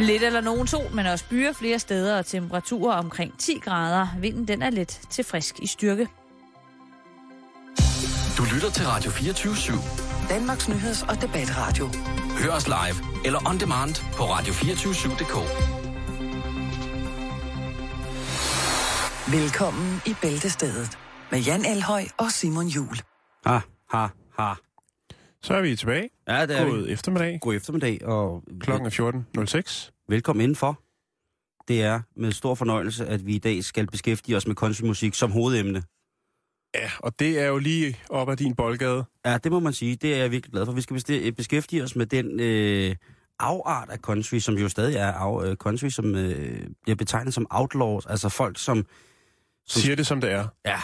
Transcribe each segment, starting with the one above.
Lidt eller nogen sol, men også byer flere steder og temperaturer omkring 10 grader. Vinden den er let til frisk i styrke. Du lytter til Radio 24-7. Danmarks Nyheds- og Debatradio. Hør os live eller on demand på radio247.dk. Velkommen i Bæltestedet med Jan Elhøj og Simon Jul. Ha, ha, ha. Så er vi tilbage. Ja, det er God vi. eftermiddag. God eftermiddag, og Klokken er 14.06. velkommen indenfor. Det er med stor fornøjelse, at vi i dag skal beskæftige os med countrymusik som hovedemne. Ja, og det er jo lige op ad din boldgade. Ja, det må man sige. Det er jeg virkelig glad for. Vi skal besti- beskæftige os med den øh, afart af country, som jo stadig er af, øh, country, som øh, bliver betegnet som outlaws. Altså folk, som... som Siger det, som det er. Ja,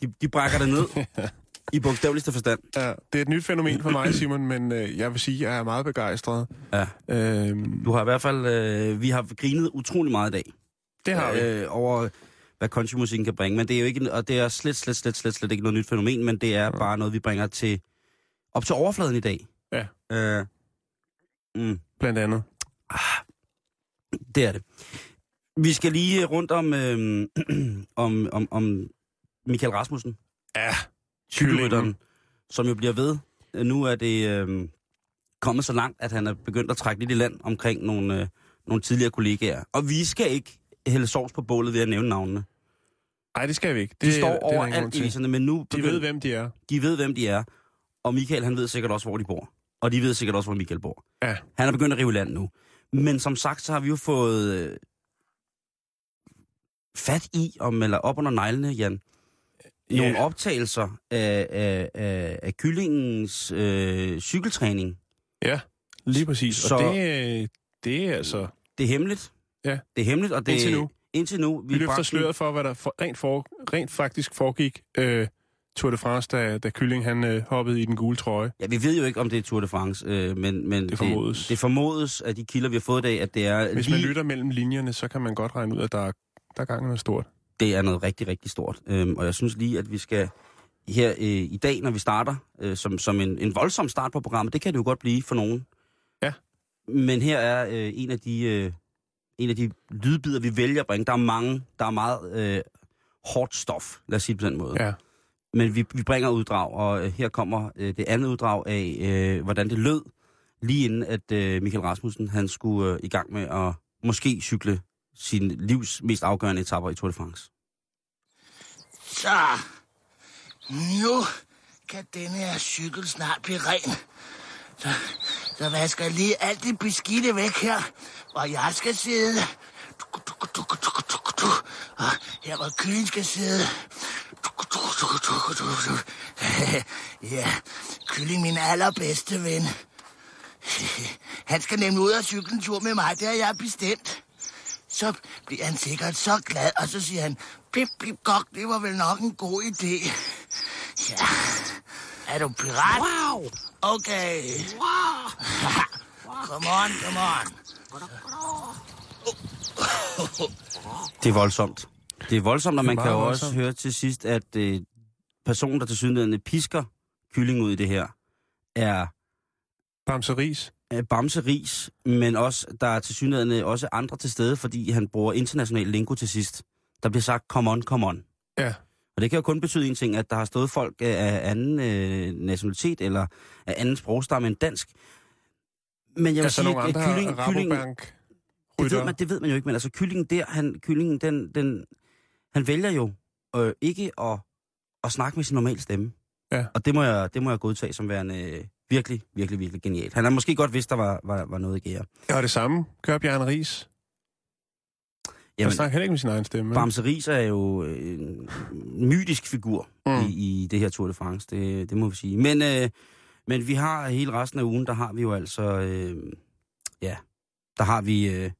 de, de brækker det ned i bogstaveligste forstand. Ja, det er et nyt fænomen for mig, Simon, men øh, jeg vil sige, at jeg er meget begejstret. Ja. Øhm, Du har i hvert fald... Øh, vi har grinet utrolig meget i dag. det har vi. øh, over hvad countrymusikken kan bringe. Men det er jo ikke, og det er slet, slet, slet, slet, slet ikke noget nyt fænomen, men det er bare noget, vi bringer til op til overfladen i dag. Ja. Øh, mm, Blandt andet. det er det. Vi skal lige rundt om, øh, om, om, om Michael Rasmussen, Ja, cykelrytteren, som jo bliver ved. Nu er det øh, kommet så langt, at han er begyndt at trække lidt i land omkring nogle, øh, nogle tidligere kollegaer. Og vi skal ikke hælde sovs på bålet ved at nævne navnene. Nej, det skal vi ikke. De Det, står ingen grund overalt i men nu De ved, hvem de er. de ved, hvem de er. Og Michael, han ved sikkert også, hvor de bor. Og de ved sikkert også, hvor Michael bor. Ja. Han er begyndt at rive land nu. Men som sagt, så har vi jo fået øh, fat i, om, eller op under neglene, Jan, nogle Ja. optagelser af, af, af, af kyllingens øh, cykeltræning. Ja, lige præcis. Så- Og det, øh, det er altså... Det er hemmeligt. Ja. Det er hemmeligt, og det Indtil nu. Indtil nu. Vi løfter bragte- sløret for, hvad der for, rent, for, rent faktisk foregik øh, Tour de France, da, da Kylling han øh, hoppede i den gule trøje. Ja, vi ved jo ikke, om det er Tour de France, øh, men, men Det formodes. Det, det formodes af de kilder, vi har fået i dag, at det er Hvis lige... man lytter mellem linjerne, så kan man godt regne ud, at der er, der er gang i noget stort. Det er noget rigtig, rigtig stort. Øhm, og jeg synes lige, at vi skal her øh, i dag, når vi starter, øh, som, som en, en voldsom start på programmet, det kan det jo godt blive for nogen. Ja. Men her er øh, en af de øh, en af de lydbider, vi vælger at bringe. Der er mange, der er meget øh, hårdt stof, lad os sige det på den måde. Ja. Men vi, vi bringer uddrag, og øh, her kommer øh, det andet uddrag af, øh, hvordan det lød, lige inden at øh, Michael Rasmussen han skulle øh, i gang med at måske cykle sin livs mest afgørende etapper i Tour de France. Så, nu kan denne her cykel snart blive ren. Så, så vasker jeg lige alt det beskidte væk her, hvor jeg skal sidde. Tuk, tuk, tuk, tuk, tuk, tuk. Og her hvor kylling skal sidde. Ja, kylling min allerbedste ven. Han skal nemlig ud og cykle en tur med mig, det har jeg bestemt. Så bliver han sikkert så glad, og så siger han, pip, pip, gok, det var vel nok en god idé. Ja. Er du pirat? Wow! Okay. Wow! come on, come on. Det er voldsomt. Det er voldsomt, og man kan jo også høre til sidst, at øh, personen, der til synligheden pisker kylling ud i det her, er Bamse Ries. øh, Bamse Ris, men også, der er til synligheden også andre til stede, fordi han bruger international lingo til sidst. Der bliver sagt, come on, come on. Ja. Og det kan jo kun betyde en ting, at der har stået folk øh, af anden øh, nationalitet eller af anden sprogstamme end dansk. Men jeg vil Altså sige, at kylling, kylling, det ved, man, det ved man jo ikke, men altså kyllingen der, han, kyllingen, den, den, han vælger jo øh, ikke at, at snakke med sin normale stemme. Ja. Og det må jeg, det må jeg godtage som værende øh, virkelig, virkelig, virkelig genialt. Han har måske godt vidst, der var, var, var noget i gære. Ja, og det samme gør Bjørn Ries. Han Jamen, snakker heller ikke med sin egen stemme. Bamse Ries er jo øh, en mytisk figur Mm. i, i det her Tour de France, det, det må vi sige. Men, øh, men vi har hele resten af ugen, der har vi jo altså, øh, ja, der har vi øh,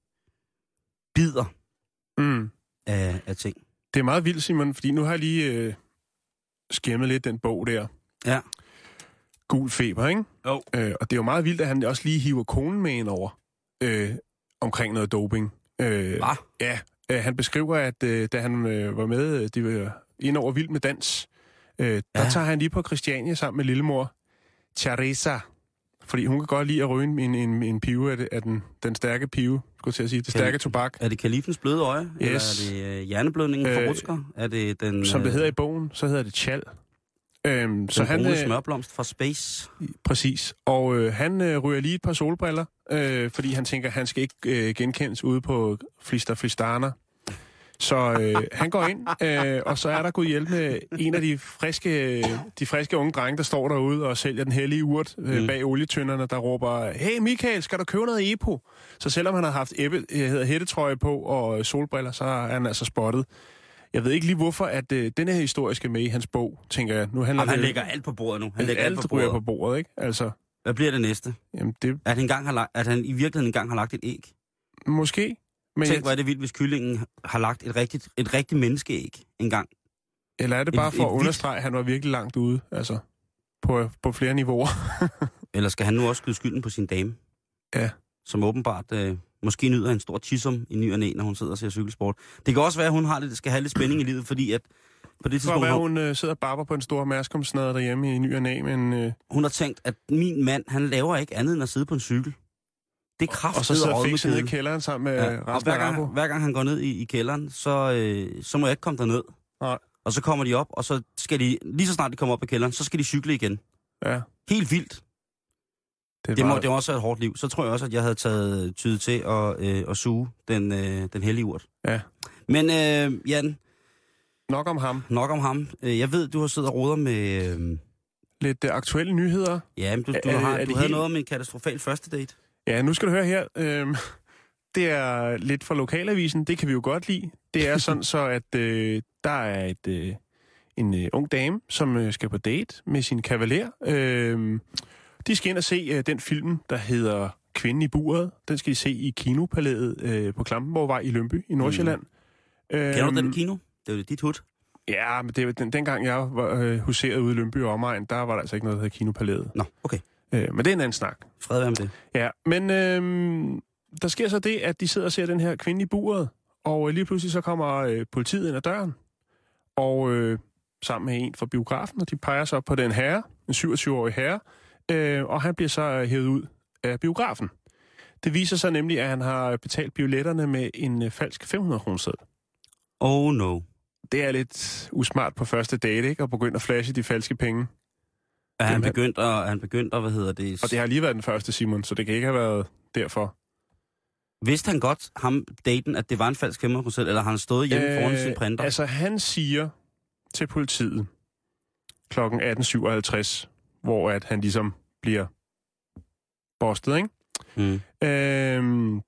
bider Mm. af, af ting. Det er meget vildt, Simon, fordi nu har jeg lige øh, skæmmet lidt den bog der. Ja. Gul feber, ikke? Jo. Øh, og det er jo meget vildt, at han også lige hiver konen med ind over øh, omkring noget doping. Øh, Hva? Ja, øh, han beskriver, at øh, da han øh, var med, øh, de var ind over Vild med Dans, øh, der Ja. tager han lige på Christiania sammen med lillemor Teresa. Fordi hun kan godt lide at ryge en, en, en, pive af, det, af den, den stærke pive, skulle jeg sige. Det stærke tobak. Er det kalifens bløde øje? Yes. Eller er det øh, hjerneblødningen Øh, Rutsker? Er det den, Som det øh, hedder i bogen, så hedder det chal. Øhm, så den han, brune øh, smørblomst fra Space? Præcis. Og øh, han øh, ryger lige et par solbriller, øh, fordi han tænker, at han skal ikke øh, genkendes ude på Flister Flistana. Så øh, han går ind, øh, og så er der gået hjælp med en af de friske, de friske unge drenge, der står derude og sælger den hellige urt øh, Mm. bag olietønderne, der råber, hey Michael, skal du købe noget Epo? Så selvom han har haft ebbe, øh, hedder hættetrøje på og solbriller, så er han altså spottet. Jeg ved ikke lige hvorfor, at øh, denne her historie skal med i hans bog, tænker jeg. Nu handler Jamen, han det lægger alt på bordet nu. Han lægger alt, alt på bordet. på bordet, ikke? Altså, Hvad bliver det næste? jamen det At han, engang har lagt, at han i virkeligheden engang har lagt et æg? Måske. Men Tænk, jeg, hvor er det vildt, hvis kyllingen har lagt et rigtigt, et rigtigt menneskeæg engang. eller er det et- bare for et at understrege, at han var virkelig langt ude, altså på, på flere niveauer? Eller skal han nu også skyde skylden på sin dame? Ja. Som åbenbart øh, måske nyder en stor tisum i ny og næ, når hun sidder og ser cykelsport. Det kan også være, at hun har lidt, skal have lidt spænding i livet, fordi at på det tidspunkt, være, hun, øh, sidder og barber på en stor mærskomsnade derhjemme i ny og næ, men, øh, hun har tænkt, at min mand, han laver ikke andet end at sidde på en cykel. Det er kraft og så sidder Fix nede i kælderen sammen med Ja. Og hver gang, Rambo. hver gang han går ned i, i kælderen, så, øh, så må jeg ikke komme derned. Nej. Og så kommer de op, og så skal de, lige så snart de kommer op i kælderen, så skal de cykle igen. Ja, Helt vildt. Det, Det må, det må også være et hårdt liv. Så tror jeg også, at jeg havde taget tyde til at, øh, at suge den, øh, den hellige urt. Ja. Men øh, Jan, Nok om ham. nok om ham. Øh, Jeg ved, du har siddet og roder med... Øh, Lidt øh, aktuelle nyheder. ja, men du, du, Er- har, er du havde helt- noget om en katastrofal første date. Ja, nu skal du høre her. Øhm, det er lidt fra lokalavisen. Det kan vi jo godt lide. Det er sådan så, at øh, der er et, øh, en øh, ung dame, som øh, skal på date med sin kavaler. Øh, de skal ind og se øh, den film, der hedder Kvinden i buret. Den skal de se i Kinopalæet øh, på Klampenborgvej i Lønby i Nordsjælland. Mm. Kender du den kino? Det er jo dit hud. Ja, men det, var den, dengang jeg var øh, huseret ude i Lønby og omegn, der var der altså ikke noget, der hed Kinopalæet. Nå, okay. Øh, men det er en anden snak. Fred være med det. Ja, men øh, der sker så det, at de sidder og ser den her kvinde i buret, og øh, lige pludselig så kommer øh, politiet ind ad døren, og øh, sammen med en fra biografen, og de peger så op på den herre, en 27-årig herre, øh, og han bliver så øh, hævet ud af biografen. Det viser sig nemlig, at han har betalt billetterne med en øh, falsk 500 kroner Oh no. Det er lidt usmart på første date, ikke? At begynde at flashe de falske penge. Er han Jamen, begyndt at, han begyndt at, hvad hedder det? Og det har lige været den første, Simon, så det kan ikke have været derfor. Vidste han godt, ham daten, at det var en falsk 500 procent, eller har han stået hjemme øh, foran sin printer? Altså, han siger til politiet kl. 18.57, hvor at han ligesom bliver bostet, ikke? Mm. Øhm,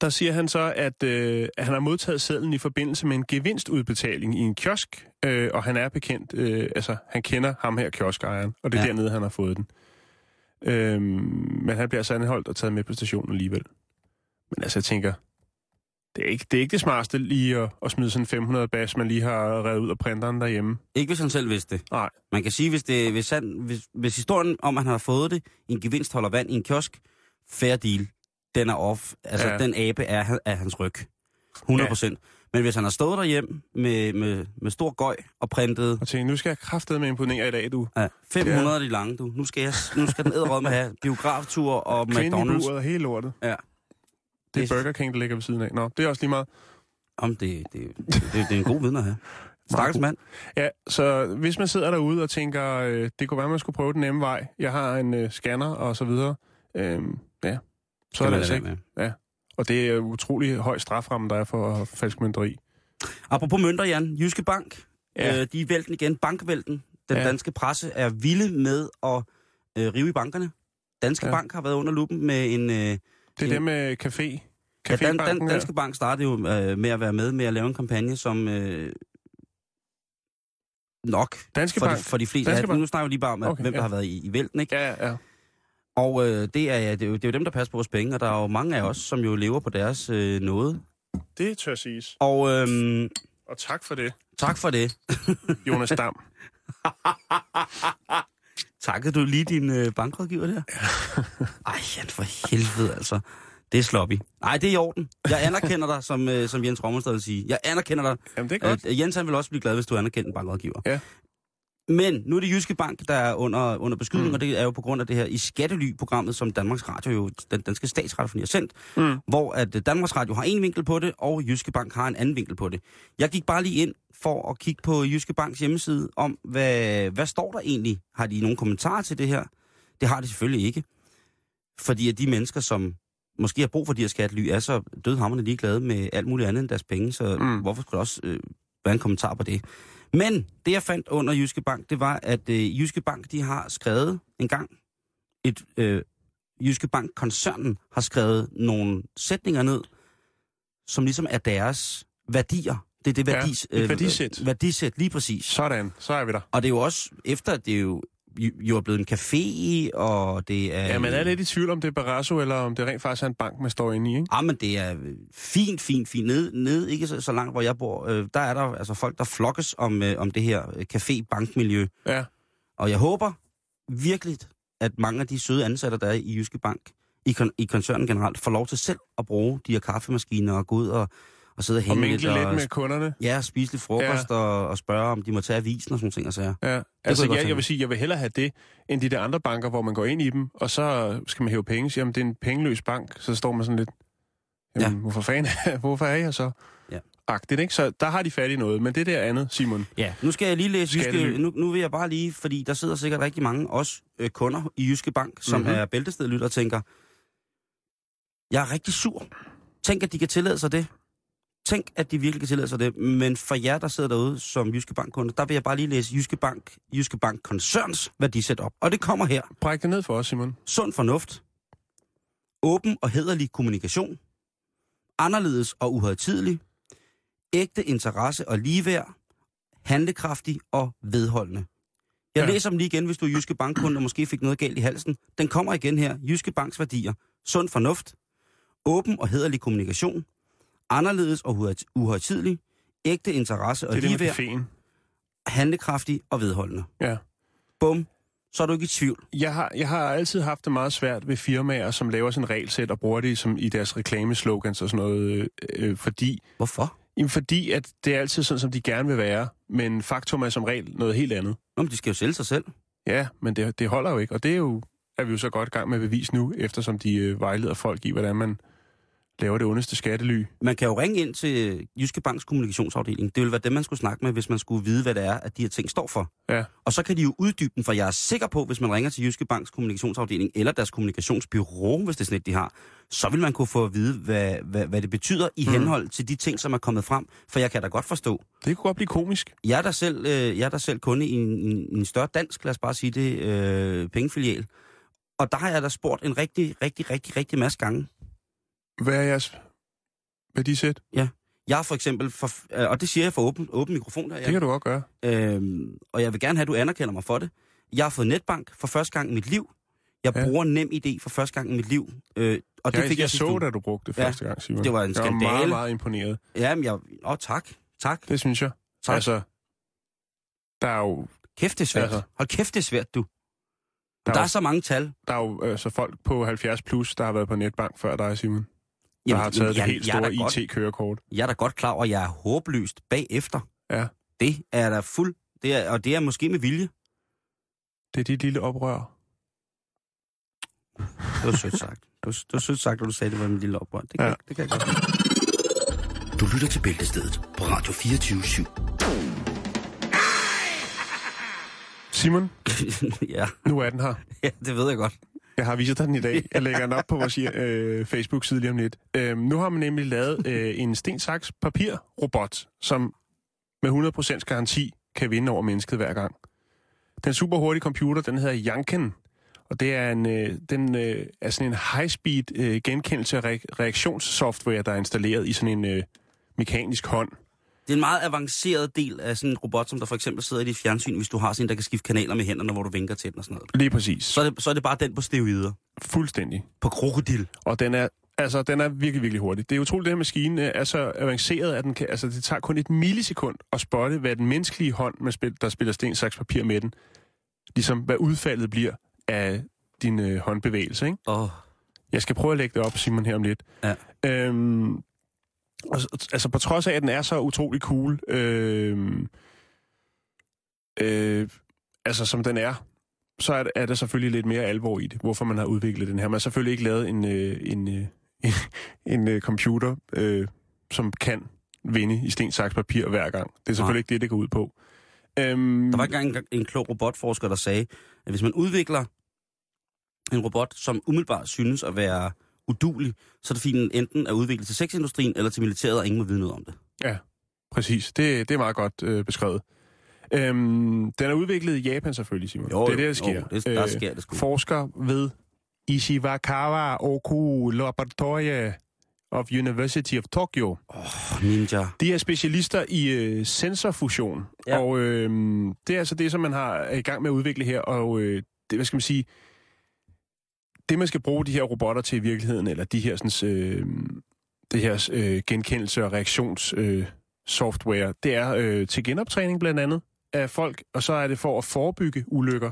der siger han så, at, øh, at han har modtaget sedlen i forbindelse med en gevinstudbetaling i en kiosk, øh, og han er bekendt, øh, altså han kender ham her, kioskejeren, og det er Ja. dernede, han har fået den. Øhm, men han bliver altså anholdt og taget med på stationen alligevel. Men altså, jeg tænker, det er ikke det, er ikke det smarteste lige at, at smide sådan en 500 bas, man lige har revet ud af printeren derhjemme. Ikke hvis han selv vidste det. Nej. Man kan sige, hvis, det, hvis, han, hvis, hvis historien om, at han har fået det i en gevinst holder vand i en kiosk, fair deal, den er off. Altså, ja. Ja. den abe er af hans ryg. 100 procent. Ja. Men hvis han har stået derhjemme med, med, med stor gøj og printet Og tænkte, nu skal jeg kraftedeme med imponere i dag, du. ja, 500 af de lange, du. Nu skal, jeg, nu skal den æderrød med have biograftur og Kvinde i McDonald's. buret hele lortet. Ja. Det er Burger King, der ligger ved siden af. Nå, det er også lige meget. Om det, det, det, det, det er en god vidne at have. Stakkels mand. Ja, så hvis man sidder derude og tænker, øh, det kunne være, man skulle prøve den nemme vej. Jeg har en øh, scanner og så videre. Øhm, ja, så er det altså ikke. Med. Og det er utrolig høj straframme, der er for falsk mønteri. Apropos mønter, Jan. Jyske Bank, Ja. ja. øh, de er vælten igen. Bankvælten. Den Ja. ja. danske presse er vilde med at øh, rive i bankerne. Danske Ja. ja. Bank har været under lupen med en... Øh, Det er en- det med café. Ja, Dan, Dan, Danske Bank startede jo øh, med at være med med at lave en kampagne, som øh, nok Danske for Bank. de, for de fleste... Danske Ja, nu snakker vi lige bare om, Okay, hvem der ja. har været i, i vælten, ikke? Ja, ja. Og øh, det, er, det, er jo, det er jo dem, der passer på vores penge, og der er jo mange af os, som jo lever på deres øh, nåde. Det tør siges. Og øh, Og tak for det, tak for det. Jonas Dam. Takkede du lige din øh, bankrådgiver der? Ej, Jan, for helvede altså. Det er sloppy. Nej, det er i orden. Jeg anerkender dig, som, øh, som Jens Rommelstad vil sige. Jeg anerkender dig. Jamen, det er godt. Øh, Jens han vil også blive glad, hvis du anerkender en bankrådgiver. Ja. Men nu er det Jyske Bank, der er under, under beskydning, Mm. og det er jo på grund af det her i Skattely-programmet, som Danmarks Radio jo, den danske statsradio har sendt, Mm. hvor at øh, Danmarks Radio har en vinkel på det, og Jyske Bank har en anden vinkel på det. Jeg gik bare lige ind for at kigge på Jyske Banks hjemmeside om, hvad, hvad står der egentlig? Har de nogle kommentarer til det her? Det har de selvfølgelig ikke. Fordi at de mennesker, som måske har brug for de her skattely, er så dødhammerne ligeglade med alt muligt andet end deres penge, så Mm. hvorfor skulle der også øh, være en kommentar på det? Men det, jeg fandt under Jyske Bank, det var, at øh, Jyske Bank, de har skrevet en gang, et øh, Jyske Bank-koncernen har skrevet nogle sætninger ned, som ligesom er deres værdier. Det er det Ja, værdis, et værdisæt. værdisæt, lige præcis. Sådan, så er vi der. Og det er jo også, efter det er jo, jo er blevet en café, og det er... Ja, man er lidt i tvivl om det er Barrasso, eller om det rent faktisk er en bank, man står inde i, ikke? Ja, men det er øh, fint, fint, fint. Ned, ned ikke så, så langt, hvor jeg bor, øh, der er der altså folk, der flokkes om, øh, om det her øh, café-bankmiljø. Ja. Og jeg håber virkelig, at mange af de søde ansatte, der er i Jyske Bank, i, kon- i koncernen generelt, får lov til selv at bruge de her kaffemaskiner og gå ud og, og sidde og Og hænge minkle lidt og, med kunderne. ja, spise lidt frokost ja. og, og spørge, om de må tage avisen og sådan ting. Og sager. Ja, altså jeg jeg, jeg vil sige, jeg vil hellere have det, end de der andre banker, hvor man går ind i dem, og så skal man hæve penge, siger, jamen, det er en pengeløs bank, så står man sådan lidt, jamen, ja. hvorfor fanden, hvorfor er jeg så? Ja. Agtigt, ikke? Så der har de fat i noget, men det der andet, Simon, Ja, nu skal jeg lige læse Skattely. Jyske, nu, nu vil jeg bare lige, fordi der sidder sikkert rigtig mange også øh, kunder i Jyske Bank, som Mhm. mm-hmm. er bæltestedlytter og tænker, jeg er rigtig sur. Tænk, at de kan tillade sig det. Tænk, at de virkelig kan tillade sig det. Men for jer, der sidder derude som Jyske Bank-kunder, der vil jeg bare lige læse Jyske Bank, Jyske Bank Koncerns værdisæt op. Og det kommer her. bræk det ned for os, Simon. Sund fornuft. Åben og hederlig kommunikation. Anderledes og uhøjtidelig. Ægte interesse og ligeværd. Handlekraftig og vedholdende. Jeg Ja. læser dem lige igen, hvis du er Jyske Bankkunde og måske fik noget galt i halsen. Den kommer igen her. Jyske Banks værdier. Sund fornuft. Åben og hederlig kommunikation. Anderledes og uhøjt- uhøjtidelig. Ægte interesse og Det er ligeværd. Handlekraftig og vedholdende. Ja. Bum. Så er du ikke i tvivl. Jeg har, jeg har altid haft det meget svært ved firmaer, som laver sådan en regelsæt og bruger det som i deres reklameslogans og sådan noget, øh, øh, fordi, Hvorfor? jamen, fordi at det er altid sådan, som de gerne vil være, men faktum er som regel noget helt andet. Nå, men de skal jo sælge sig selv. Ja, men det, det holder jo ikke, og det er jo er vi jo så godt i gang med at bevise nu, eftersom de øh, vejleder folk i, hvordan man laver det ondeste skattely. Man kan jo ringe ind til Jyske Banks kommunikationsafdeling. Det vil være dem, man skulle snakke med, hvis man skulle vide, hvad det er, at de her ting står for. Ja. Og så kan de jo uddybe den, for jeg er sikker på, hvis man ringer til Jyske Banks kommunikationsafdeling, eller deres kommunikationsbyrå, hvis det er sådan et, de har, så vil man kunne få at vide, hvad, hvad, hvad det betyder i Mm. henhold til de ting, som er kommet frem. For jeg kan da godt forstå. Det kunne godt blive komisk. Jeg er der selv, øh, jeg er der selv kunde i en, en, en større dansk, lad os bare sige det, øh, pengefilial. Og der har jeg da spurgt en rigtig, rigtig, rigtig, rigtig masse gange. Hvad er jeres værdisæt? Jeg har for eksempel, for, øh, og det siger jeg for åben, åben mikrofon her, Det kan du godt gøre. Øhm, og jeg vil gerne have, at du anerkender mig for det. Jeg har fået netbank for første gang i mit liv. Jeg Ja. ja. bruger nem idé for første gang i mit liv. Øh, og det jeg, fik jeg, jeg så, uge. da du brugte det Ja, første gang, Simon. det var en Jeg var meget, skandale. meget imponeret. Ja, men jeg... Åh, tak. Tak. Det synes jeg. tak. Altså, der er jo, Kæft, det er svært. altså. Hold kæft, det er svært, du. der Der, er, der er jo, så mange tal. der er jo altså, folk på 70 plus, der har været på netbank før dig, Simon. Der har taget det jeg, helt store IT-kørekort. jeg er da godt klar over, at jeg er håbløst bagefter. Ja. Det er da fuld... Det er, og det er måske med vilje. Det er dit lille oprør. Det var sødt sagt. Det var, det var sødt sagt, at du sagde, det var min lille oprør. Det kan, Ja. ja. det kan jeg godt. Du lytter til Bæltestedet på Radio 24 /7. Simon, ja. nu er den her. ja, det ved jeg godt. Jeg har vist dig den i dag. Jeg lægger den op på vores øh, Facebook-side lige om lidt. Øhm, nu har man nemlig lavet øh, en stensaks papirrobot, papir robot, som med 100% garanti kan vinde over mennesket hver gang. Den super hurtige computer, den hedder Yanken, og det er, en, øh, den, øh, er sådan en high-speed øh, genkendelse af re- reaktionssoftware, der er installeret i sådan en øh, mekanisk hånd. Det er en meget avanceret del af sådan en robot, som der for eksempel sidder i dit fjernsyn, hvis du har sådan en, der kan skifte kanaler med hænderne, hvor du vinker til den og sådan noget. Lige præcis. Så er det, så er det bare den på steroider. Fuldstændig. På krokodil. Og den er, altså, den er virkelig, virkelig hurtig. Det er utroligt, at den her maskine øh, er så avanceret, at den kan, altså, det tager kun et millisekund at spotte, hvad den menneskelige hånd, man spil, der spiller sten, saks, papir med den, ligesom hvad udfaldet bliver af din øh, håndbevægelse. Ikke? Åh, Jeg skal prøve at lægge det op, Simon, her om lidt. Ja. Øhm, og, altså, på trods af, at den er så utrolig cool, øhm, øh, altså som den er, så er, er der selvfølgelig lidt mere alvor i det, hvorfor man har udviklet den her. Man har selvfølgelig ikke lavet en, øh, en, øh, en, en øh, computer, øh, som kan vinde i sten, saks, papir hver gang. Det er selvfølgelig Nej. ikke det, det går ud på. Øhm, Der var engang en, en klog robotforsker, der sagde, at hvis man udvikler en robot, som umiddelbart synes at være udulig, så er det den enten er udviklet til sexindustrien eller til militæret, og ingen må vide noget om det. Præcis, det, det er meget godt øh, beskrevet. Øhm, den er udviklet i Japan selvfølgelig, Simon. Jo, det er det, der sker. jo, det- der sker det sgu. Forsker ved Ishiwakawa Oku Laboratory of University of Tokyo. Oh, ninja. De er specialister i øh, sensorfusion, Ja. ja. og øh, det er altså det, som man har er i gang med at udvikle her, og øh, det, hvad skal man sige, det man skal bruge de her robotter til i virkeligheden, eller de her sådan, øh, det her øh, genkendelse og reaktions øh, software, det er øh, til genoptræning blandt andet af folk, og så er det for at forebygge ulykker.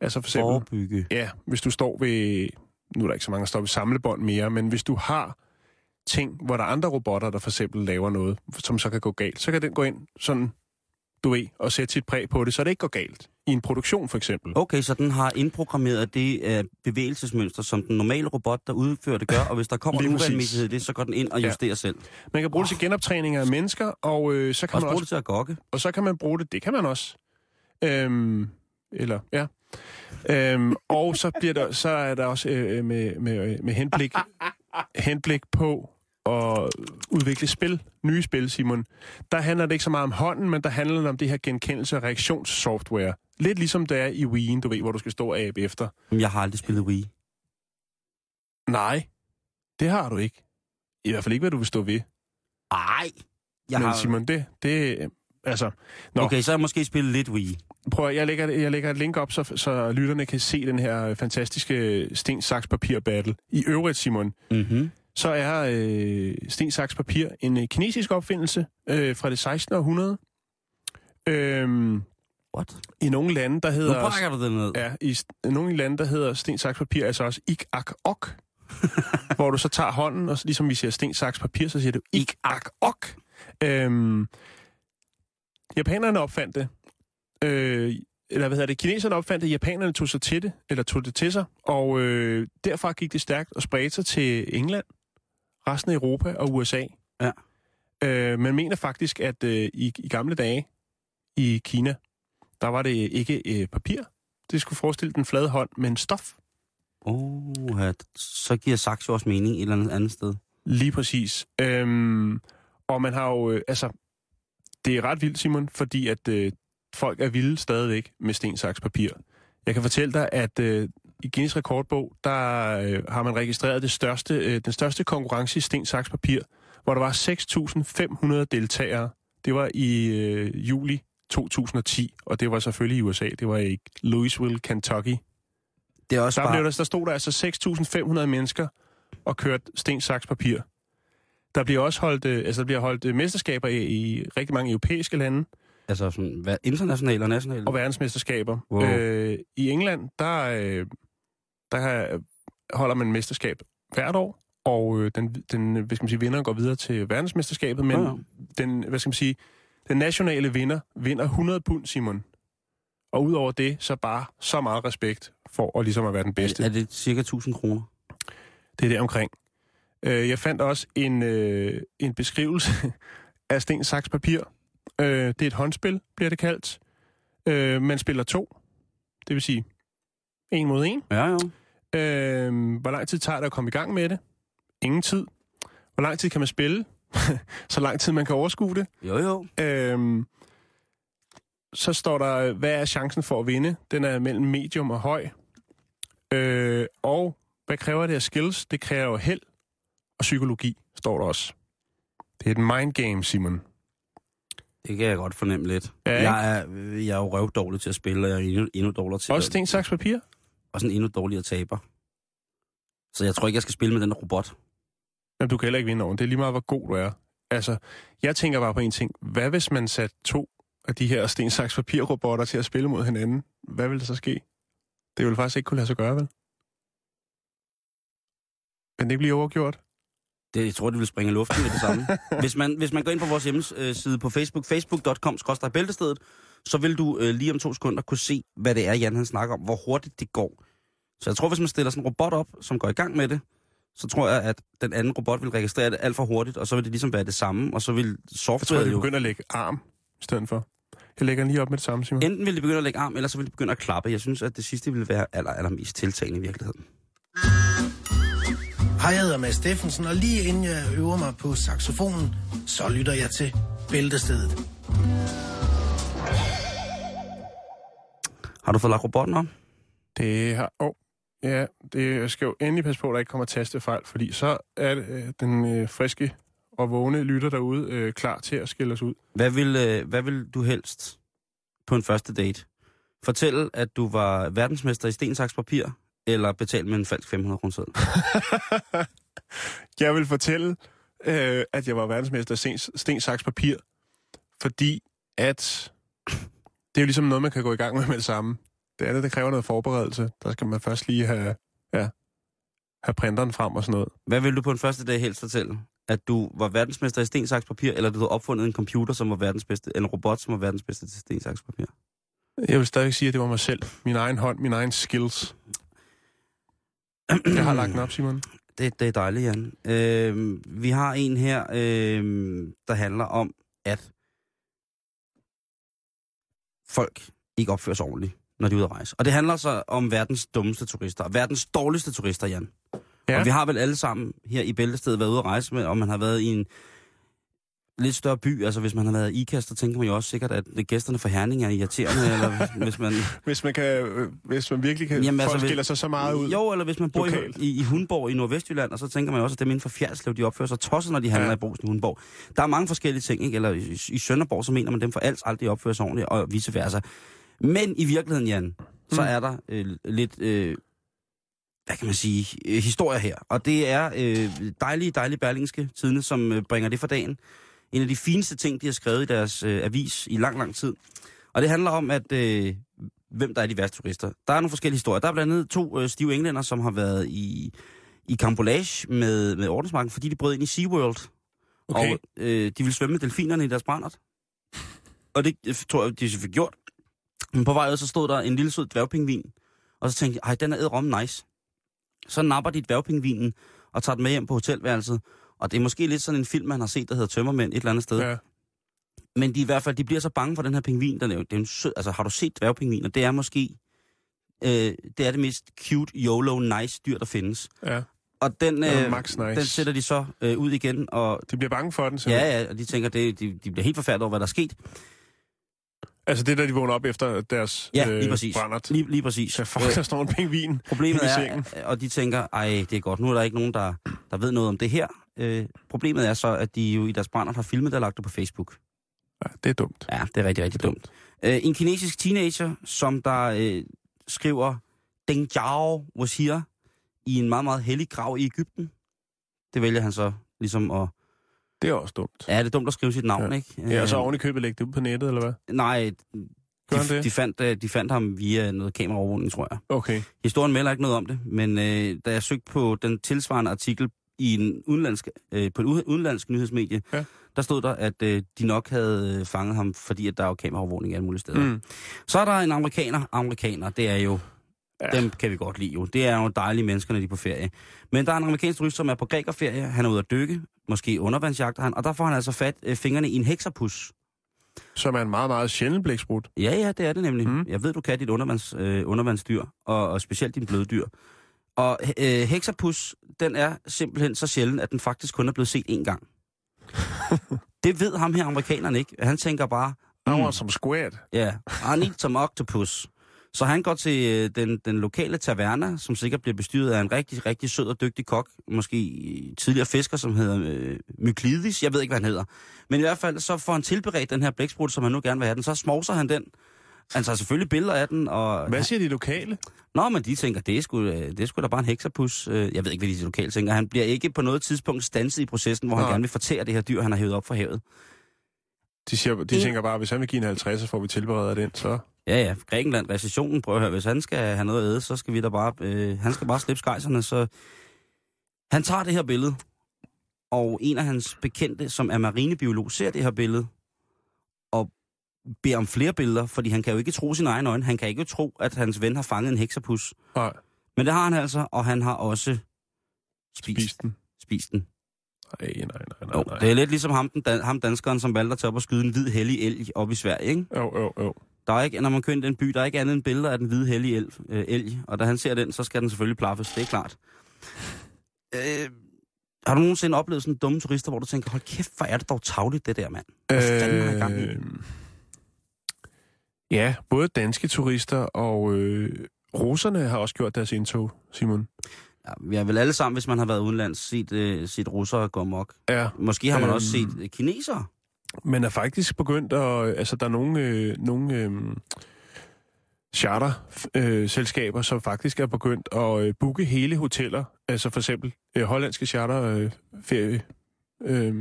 Altså for eksempel, Forebygge. ja, hvis du står ved, nu er der ikke så mange, der står ved samlebånd mere, men hvis du har ting, hvor der er andre robotter, der for eksempel laver noget, som så kan gå galt, så kan den gå ind sådan, du ved, og sætte sit præg på det, så det ikke går galt. I en produktion for eksempel. Okay, så den har indprogrammeret det uh, bevægelsesmønster, som den normale robot, der udfører det, gør, og hvis der kommer en uregelmæssighed i det, så går den ind og Ja. justerer selv. Man kan bruge det til genoptræning af mennesker, og øh, så kan Også man bruge også det til at gokke. Og så kan man bruge det, det kan man også. Øhm, eller, ja. Øhm, og så, bliver der, så er der også øh, med, med, med henblik, henblik på at udvikle spil, nye spil, Simon. Der handler det ikke så meget om hånden, men der handler det om det her genkendelse- og reaktionssoftware. Lidt ligesom det er i Wii'en, du ved, hvor du skal stå og abe efter. Jeg har aldrig spillet Wii. Nej, det har du ikke. I hvert fald ikke, hvad du vil stå ved. Ej! Jeg men har... Simon, det, det, altså... Nå. Okay, så har jeg måske spillet lidt Wii. Prøv at, jeg lægger, jeg lægger et link op, så, så lytterne kan se den her fantastiske sten, saks, papir battle. I øvrigt, Simon, Mhm. Så er øh, sten, saks, papir en øh, kinesisk opfindelse øh, fra det 16. århundrede. Øhm, What? I nogle lande, der Nu hedder... brækker du den ned. Ja, i nogle lande, der hedder sten, saks, papir, altså også ik, ak, ok. hvor du så tager hånden, og så, ligesom vi siger sten, saks, papir, så siger du ik, ak, ok. Øhm, japanerne opfandt det. Øh, eller hvad hedder det? Kineserne opfandt det, japanerne tog sig til det, eller tog det til sig, og øh, derfra gik det stærkt og spredte sig til England, resten af Europa og USA. Ja. Øh, man mener faktisk, at øh, i, i gamle dage i Kina, der var det ikke øh, papir. Det skulle forestille den flade hånd, men stof. Oh, ja. så giver jo også mening et eller andet andet sted. Lige præcis. Øhm, og man har jo, øh, altså, det er ret vildt, Simon, fordi at øh, folk er vilde stadigvæk med sten, saks, papir. Jeg kan fortælle dig, at øh, i Guinness rekordbog, der øh, har man registreret det største, øh, den største konkurrence i sten, saks, papir, hvor der var 6.500 deltagere. Det var i øh, juli 2010, og det var selvfølgelig i USA. Det var i Louisville, Kentucky. Det er også Der, bare... blev der, der stod der altså 6.500 mennesker og kørt sten, saks, papir. Der bliver også holdt, øh, altså der bliver holdt øh, mesterskaber i, i rigtig mange europæiske lande, Altså sådan, hvad, internationalt og nationalt? og verdensmesterskaber. Wow. Øh, I England, der, øh, der holder man mesterskab hvert år, og øh, den, den hvad skal man sige, vinder går videre til verdensmesterskabet, men Ja, ja. den, hvad skal man sige, den nationale vinder vinder 100 pund, Simon. Og udover det, så bare så meget respekt for at ligesom at være den bedste. Er, er det cirka 1000 kroner? Det er der omkring. Øh, jeg fandt også en, øh, en beskrivelse af sten, saks, papir. Øh, det er et håndspil, bliver det kaldt. Øh, man spiller to. Det vil sige en mod en. Ja, jo. Øh, hvor lang tid tager det at komme i gang med det? Ingen tid. Hvor lang tid kan man spille? Så lang tid man kan overskue det. Jo, jo. Øhm, så står der, hvad er chancen for at vinde? Den er mellem medium og høj. Øh, og hvad kræver det af skills? Det kræver held og psykologi, står der også. Det er et mind game, Simon. Det kan jeg godt fornemme lidt. Ja, ikke? jeg, er, jeg er jo røvdårlig til at spille, og jeg er endnu, endnu dårligere til Også sten, saks, papir? Og sådan endnu dårligere taber. Så jeg tror ikke, jeg skal spille med den robot. Jamen, du kan heller ikke vinde over. Det er lige meget, hvor god du er. Altså, jeg tænker bare på en ting. Hvad hvis man satte to af de her sten, saks, papir-robotter til at spille mod hinanden? Hvad ville der så ske? Det ville faktisk ikke kunne lade sig gøre, vel? Men det bliver overgjort. Det, jeg tror, det vil springe luften med det samme. hvis, man, hvis man går ind på vores hjemmeside på Facebook, facebook.com bæltestedet, så vil du øh, lige om to sekunder kunne se, hvad det er, Jan han snakker om, hvor hurtigt det går. Så jeg tror, hvis man stiller sådan en robot op, som går i gang med det, så tror jeg, at den anden robot vil registrere det alt for hurtigt, og så vil det ligesom være det samme, og så vil Jeg tror, software at vi jo... begynder at lægge arm i stedet for. Jeg lægger den lige op med det samme, Simon. Enten vil det begynde at lægge arm, eller så vil det begynde at klappe. Jeg synes, at det sidste vil være aller, allermest tiltagende i virkeligheden. Hej, jeg hedder Mads Steffensen, og lige inden jeg øver mig på saxofonen, så lytter jeg til Bæltestedet. Har du fået lagt robotten om? Det har... Åh, oh, ja, det, jeg skal jo endelig passe på, at der ikke kommer tastefejl, fordi så er øh, den øh, friske og vågne lytter derude øh, klar til at skille os ud. Hvad vil, øh, hvad vil du helst på en første date? Fortælle, at du var verdensmester i sten, saks, papir, eller betale med en falsk 500 kroner? Jeg vil fortælle, øh, at jeg var verdensmester i sten, sten, saks, papir, fordi at det er jo ligesom noget, man kan gå i gang med med det samme. Det andet, det kræver noget forberedelse. Der skal man først lige have, ja, have printeren frem og sådan noget. Hvad vil du på en første dag helst fortælle? At du var verdensmester i sten, saks, papir, eller du havde opfundet en computer, som var verdens bedste, eller en robot, som var verdens bedste til sten, saks, papir? Jeg vil stadig sige, at det var mig selv. Min egen hånd, min egen skills. Jeg har lagt den op, Simon. Det, det er dejligt, Jan. Øh, vi har en her, øh, der handler om, at folk ikke opfører sig ordentligt, når de er ude at rejse. Og det handler så om verdens dummeste turister, verdens dårligste turister, Jan. Ja. Og vi har vel alle sammen her i Bæltestedet været ude at rejse med, om man har været i en lidt større by. Altså hvis man har været i IKAST, så tænker man jo også sikkert, at gæsterne for Herning er irriterende, eller hvis man... Hvis man, kan, øh, hvis man virkelig kan... Jamen, altså, folk skiller sig så meget ud. Jo, eller hvis man bor i, lokalt. i, i Hundborg i Nordvestjylland, og så tænker man jo også, at dem inden for Fjerdslev, de opfører sig tosset, når de handler Ja. ja. i Brugsen i Hundborg. Der er mange forskellige ting, ikke? Eller i, i Sønderborg, så mener man dem for alt aldrig opfører sig ordentligt, og vice versa. Men i virkeligheden, Jan, så Mm. er der øh, lidt, øh, hvad kan man sige, øh, historier her. Og det er øh, dejlige, dejlige berlingske tidene, som øh, bringer det for dagen. En af de fineste ting, de har skrevet i deres øh, avis i lang, lang tid. Og det handler om, at øh, hvem der er de værste turister. Der er nogle forskellige historier. Der er blandt andet to øh, stive englænder, som har været i, i Cambolage med, med ordensmarken, fordi de brød ind i SeaWorld. Okay. Og øh, de ville svømme med delfinerne i deres brændert. Og det øh, tror jeg, de fik gjort. Men på vej ud, så stod der en lille sød dværgpingvin. Og så tænkte jeg, ej, den er edderom nice. Så napper de dværgpingvinen og tager den med hjem på hotelværelset. Og det er måske lidt sådan en film, man har set, der hedder Tømmermænd et eller andet sted. Ja. Men de i hvert fald, de bliver så bange for den her pingvin. Er jo, det er en sød, altså har du set dværgpingviner? Det er måske, øh, det er det mest cute, YOLO, nice dyr, der findes. ja. Og den, øh, max nice. den sætter de så øh, ud igen, og De bliver bange for den, simpelthen. ja, ja, og de tænker, det, de, de bliver helt forfærdet over, hvad der er sket. Altså det der, de vågner op efter deres Ja, lige præcis. brændert. Lige, lige præcis. Så fuck, der står en pingvin Problemet i er, sengen. og de tænker, ej, det er godt, nu er der ikke nogen, der, der ved noget om det her. Øh, problemet er så, at de jo i deres brænder har filmet og lagt det på Facebook. Ja, det er dumt. Ja, det er rigtig, rigtig dumt. Øh, en kinesisk teenager, som der øh, skriver, Deng Jiao was here, i en meget, meget hellig grav i Ægypten. Det vælger han så ligesom at... Det er også dumt. Ja, det er dumt at skrive sit navn, Ja. ikke? Ja, og så Øh, oven i købet lægge det ud på nettet, eller hvad? Nej, Gør de, det? de, fandt, øh, de fandt ham via noget kameraovervågning, tror jeg. Okay. Historien melder ikke noget om det, men øh, da jeg søgte på den tilsvarende artikel i en udenlandsk, øh, på et ude- udenlandsk nyhedsmedie, Ja. der stod der, at øh, de nok havde øh, fanget ham, fordi at der er jo kameraovervågning alle mulige steder. Mm. Så er der en amerikaner. Amerikaner, det er jo... Ja. Dem kan vi godt lide jo. Det er jo dejlige mennesker, når de er på ferie. Men der er en amerikansk turist, som er på grækerferie. Han er ude at dykke. Måske undervandsjagter han. Og der får han altså fat øh, fingrene i en hexapus. Som er en meget, meget sjælden blæksprut. Ja, ja, det er det nemlig. Mm. Jeg ved, du kan dit undervands, øh, undervandsdyr, og, og specielt din bløddyr. Og øh, hexapus, den er simpelthen så sjælden, at den faktisk kun er blevet set én gang. det ved ham her amerikaneren ikke. Han tænker bare, Han var som squat. ja, I need some octopus. Så han går til øh, den, den lokale taverna, som sikkert bliver bestyret af en rigtig, rigtig sød og dygtig kok. Måske tidligere fisker, som hedder øh, Myklidis. Jeg ved ikke, hvad han hedder. Men i hvert fald, så får han tilberedt den her blæksprut, som han nu gerne vil have den. Så smovser han den. Han tager selvfølgelig billeder af den, og... Hvad siger de lokale? Nå, men de tænker, det er sgu, øh, det er sgu da bare en hexapus. Øh, Jeg ved ikke, hvad de lokale tænker. Han bliver ikke på noget tidspunkt stanset i processen, hvor han Nej. gerne vil fortære det her dyr, han har hævet op fra havet. De, siger, de tænker bare, hvis han vil give en 50, så får vi tilberedt den, så... Ja, ja, Grækenland, recessionen, prøv at høre, hvis han skal have noget at æde, så skal vi da bare, øh, han skal bare slippe skejserne, så han tager det her billede, Og en af hans bekendte, som er marinebiolog, ser det her billede beder om flere billeder, fordi han kan jo ikke tro sin egen øjne. Han kan ikke tro, at hans ven har fanget en heksapus. Nej, Men det har han altså, og han har også spist, spis den. spist den. Nej, nej, nej, nej. Jo, nej. det er lidt ligesom ham, den dan- ham danskeren, som valgte at tage op og skyde en hvid hellig elg op i Sverige, ikke? Jo, jo, jo. Der er ikke, når man kører ind i den by, der er ikke andet end billeder af den hvide hellige elg, øh, elg, og da han ser den, så skal den selvfølgelig plaffes, det er klart. Øh, har du nogensinde oplevet sådan dumme turister, hvor du tænker, hold kæft, hvor er det dog tavligt, det der, mand? Hvad fanden har gang i? Øh, Ja, både danske turister og øh, russerne har også gjort deres indtog, Simon. Ja, vi har vel alle sammen, hvis man har været udenlands, set, øh, set russere gå amok. Ja, Måske har man Øhm. også set øh, kinesere. man er faktisk begyndt at... Altså, der er nogle, øh, nogle øh, charterselskaber, som faktisk er begyndt at øh, booke hele hoteller. Altså for eksempel øh, hollandske charterferie... Øh, ferie, øh,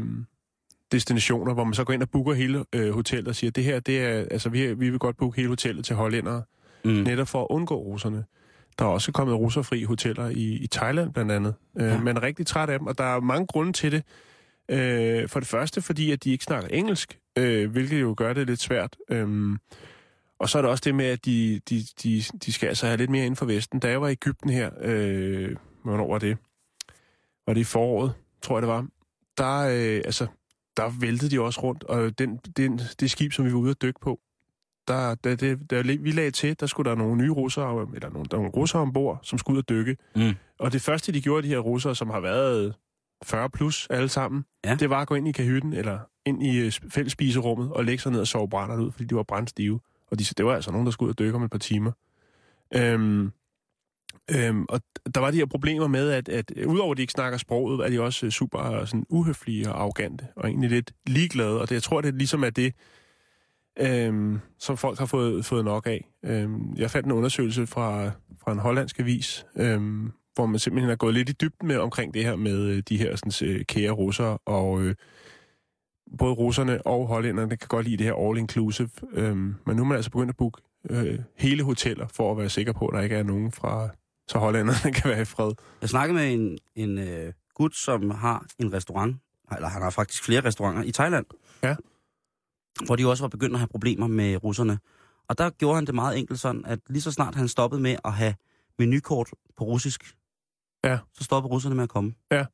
destinationer, hvor man så går ind og booker hele øh, hotellet og siger, det her, det er, altså vi, vi vil godt booke hele hotellet til hollændere, Mm. netop for at undgå russerne. Der er også kommet russerfri hoteller i, i Thailand blandt andet. Øh, Ja. Man er rigtig træt af dem, og der er mange grunde til det. Øh, for det første, fordi at de ikke snakker engelsk, øh, hvilket jo gør det lidt svært. Øhm, og så er der også det med, at de, de, de, de skal altså have lidt mere inden for Vesten. Da jeg var i Ægypten her, øh, hvornår var det? Var det i foråret, tror jeg det var? Der, øh, altså, der væltede de også rundt, og den, den, det skib, som vi var ude at dykke på, der, da, det, da vi lagde til, der skulle der nogle nye russere, eller nogle, der var nogle russere ombord, som skulle ud at dykke. Mm. Og det første, de gjorde, de her russere, som har været 40 plus alle sammen, Ja. det var at gå ind i kahytten, eller ind i øh, fælles spiserummet, og lægge sig ned og sove brændert ud, fordi de var brændstive. Og de, det var altså nogen, der skulle ud og dykke om et par timer. Øhm, øhm, og der var de her problemer med, at, at udover at de ikke snakker sproget, er de også øh, super sådan, uhøflige og arrogante, og egentlig lidt ligeglade. Og det, jeg tror, det ligesom er det, øhm, som folk har fået, fået nok af. Øhm, jeg fandt en undersøgelse fra, fra en hollandsk avis, øhm, hvor man simpelthen har gået lidt i dybden med omkring det her med øh, de her sådan, øh, kære russere, og øh, både russerne og hollænderne kan godt lide det her all-inclusive, øhm, men nu er man altså begyndt at booke øh, hele hoteller, for at være sikker på, at der ikke er nogen fra, så hollænderne kan være i fred. Jeg snakkede med en, en øh, gut, som har en restaurant, eller han har faktisk flere restauranter i Thailand. Ja. Hvor de også var begyndt at have problemer med russerne. Og der gjorde han det meget enkelt sådan, at lige så snart han stoppede med at have menukort på russisk, Ja. så stoppede russerne med at komme. Ja.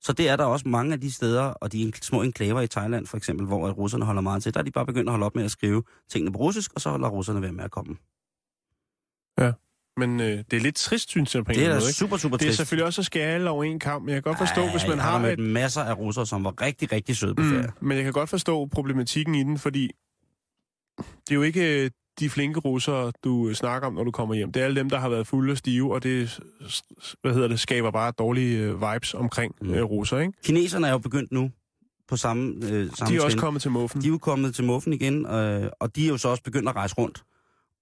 Så det er der også mange af de steder, og de små enklaver i Thailand for eksempel, hvor at russerne holder meget til, der er de bare begyndt at holde op med at skrive tingene på russisk, og så holder russerne være med at komme. Men øh, det er lidt trist, synes jeg, på en Det er måde. ikke? super, super Det er trist. selvfølgelig også at skære alle over en kamp, men jeg kan godt forstå, Ej, hvis man har mødt et... masser af russere, som var rigtig, rigtig søde på ferie. Mm, men jeg kan godt forstå problematikken i den, fordi det er jo ikke øh, de flinke russere, du øh, snakker om, når du kommer hjem. Det er alle dem, der har været fulde og stive, og det hvad hedder det, skaber bare dårlige øh, vibes omkring Mm. russer, ikke? Kineserne er jo begyndt nu på samme, øh, samme De er også trin. kommet til muffen. De er jo kommet til muffen igen, øh, og de er jo så også begyndt at rejse rundt.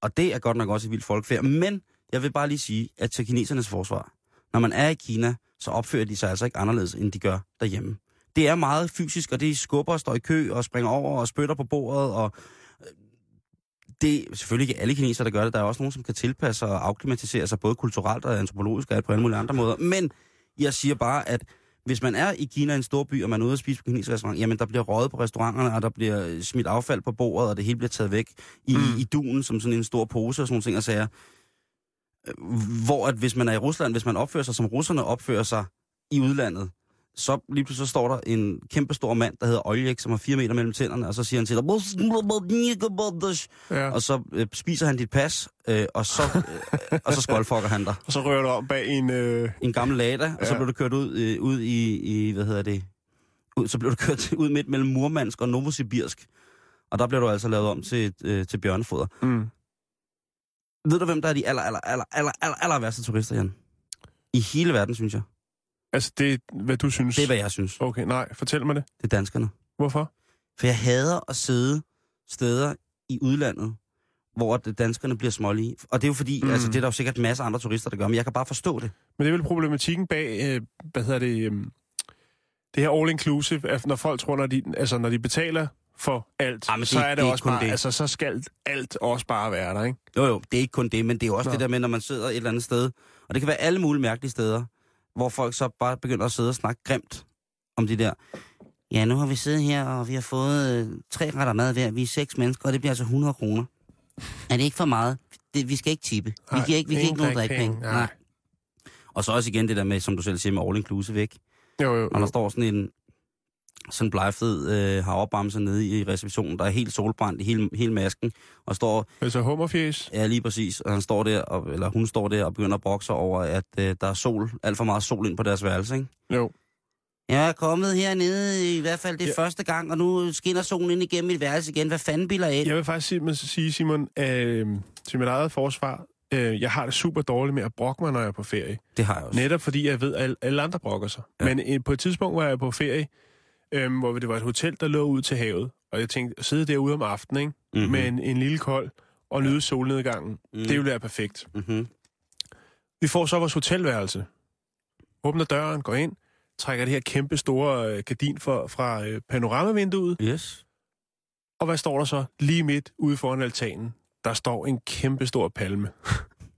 Og det er godt nok også et vildt folkefærd. Men jeg vil bare lige sige, at til kinesernes forsvar, når man er i Kina, så opfører de sig altså ikke anderledes, end de gør derhjemme. Det er meget fysisk, og det skubber og står i kø og springer over og spytter på bordet. Og øh, det er selvfølgelig ikke alle kinesere, der gør det. Der er også nogen, som kan tilpasse og afklimatisere sig, både kulturelt og antropologisk og på alle mulige andre måder. Men jeg siger bare, at hvis man er i Kina, en stor by, og man er ude at spise på kinesisk restaurant, jamen der bliver røget på restauranterne, og der bliver smidt affald på bordet, og det hele bliver taget væk i, mm. i duen som sådan en stor pose og sådan nogle ting og sager. Øh, Hvor at hvis man er i Rusland, hvis man opfører sig som russerne opfører sig i udlandet, så lige pludselig så står der en kæmpe stor mand, der hedder Oljek, som har fire meter mellem tænderne, og så siger han til dig, Ja. og så øh, spiser han dit pas, øh, og så, øh, og så skoldfokker han dig Og så rører du om bag en... Øh, en gammel Lada, og så Ja. blev du kørt ud, øh, ud i, i, hvad hedder det, ud, så blev du kørt ud midt mellem Murmansk og Novosibirsk. Og der blev du altså lavet om til, øh, til bjørnefoder. mm. Ved du, hvem der er de aller, aller, aller, aller, aller, aller værste turister, Jan? I hele verden, synes jeg. Altså, det er, hvad du synes. Det er, hvad jeg synes. Okay, nej, fortæl mig det. Det er danskerne. Hvorfor? For jeg hader at sidde steder i udlandet, hvor danskerne bliver smålige. Og det er jo fordi, mm. Altså det er der jo sikkert masser af andre turister, der gør, men jeg kan bare forstå det. Men det er vel problematikken bag, øh, hvad hedder det, øh, det her all-inclusive, når folk tror, når de, altså, når de betaler for alt, Ah, men det- så er det, det også bare, det. altså, så skal alt også bare være der, ikke? Jo, jo, det er ikke kun det, men det er jo også Nå. Det der med, når man sidder et eller andet sted, og det kan være alle mulige mærkelige steder, hvor folk så bare begynder at sidde og snakke grimt om de der, ja, nu har vi siddet her, og vi har fået øh, tre retter mad hver. Vi er seks mennesker, og det bliver altså 100 kroner. Er det ikke for meget? Det, vi skal ikke tippe. Vi giver ikke, vi giver ikke nogen drikkepenge. Nej. Nej. Og så også igen det der med, som du selv siger, med all inclusive, ikke? Jo, jo, Og der jo. står sådan en sådan blegfed øh, havrebamse nede i receptionen, der er helt solbrændt i hele, hele masken, og står, Altså hummerfjes. ja lige præcis, og han står der, og, eller hun står der og begynder at brokse over, at øh, der er sol, alt for meget sol ind på deres værelse, ikke? Jo. Jeg er kommet hernede, i hvert fald det Ja. første gang, og nu skinner solen ind igennem mit værelse igen. Hvad fanden bilder af? Jeg vil faktisk sige, Simon, øh, til mit eget forsvar, øh, jeg har det super dårligt med at brokke mig, når jeg er på ferie. Det har jeg også. Netop fordi jeg ved, at alle, andre brokker sig. Ja. Ja. Men øh, på et tidspunkt var jeg på ferie, øh, hvor det var et hotel, der lå ud til havet. Og jeg tænkte, at sidde derude om aftenen, ikke? Mhm. med en, en lille kold og nyde solnedgangen, mm. det ville være perfekt. Mm-hmm. Vi får så vores hotelværelse. Åbner døren, går ind, trækker det her kæmpe store øh, gardin for, fra øh, panoramavinduet. Yes. Og hvad står der så? Lige midt ude foran altanen, der står en kæmpe stor palme.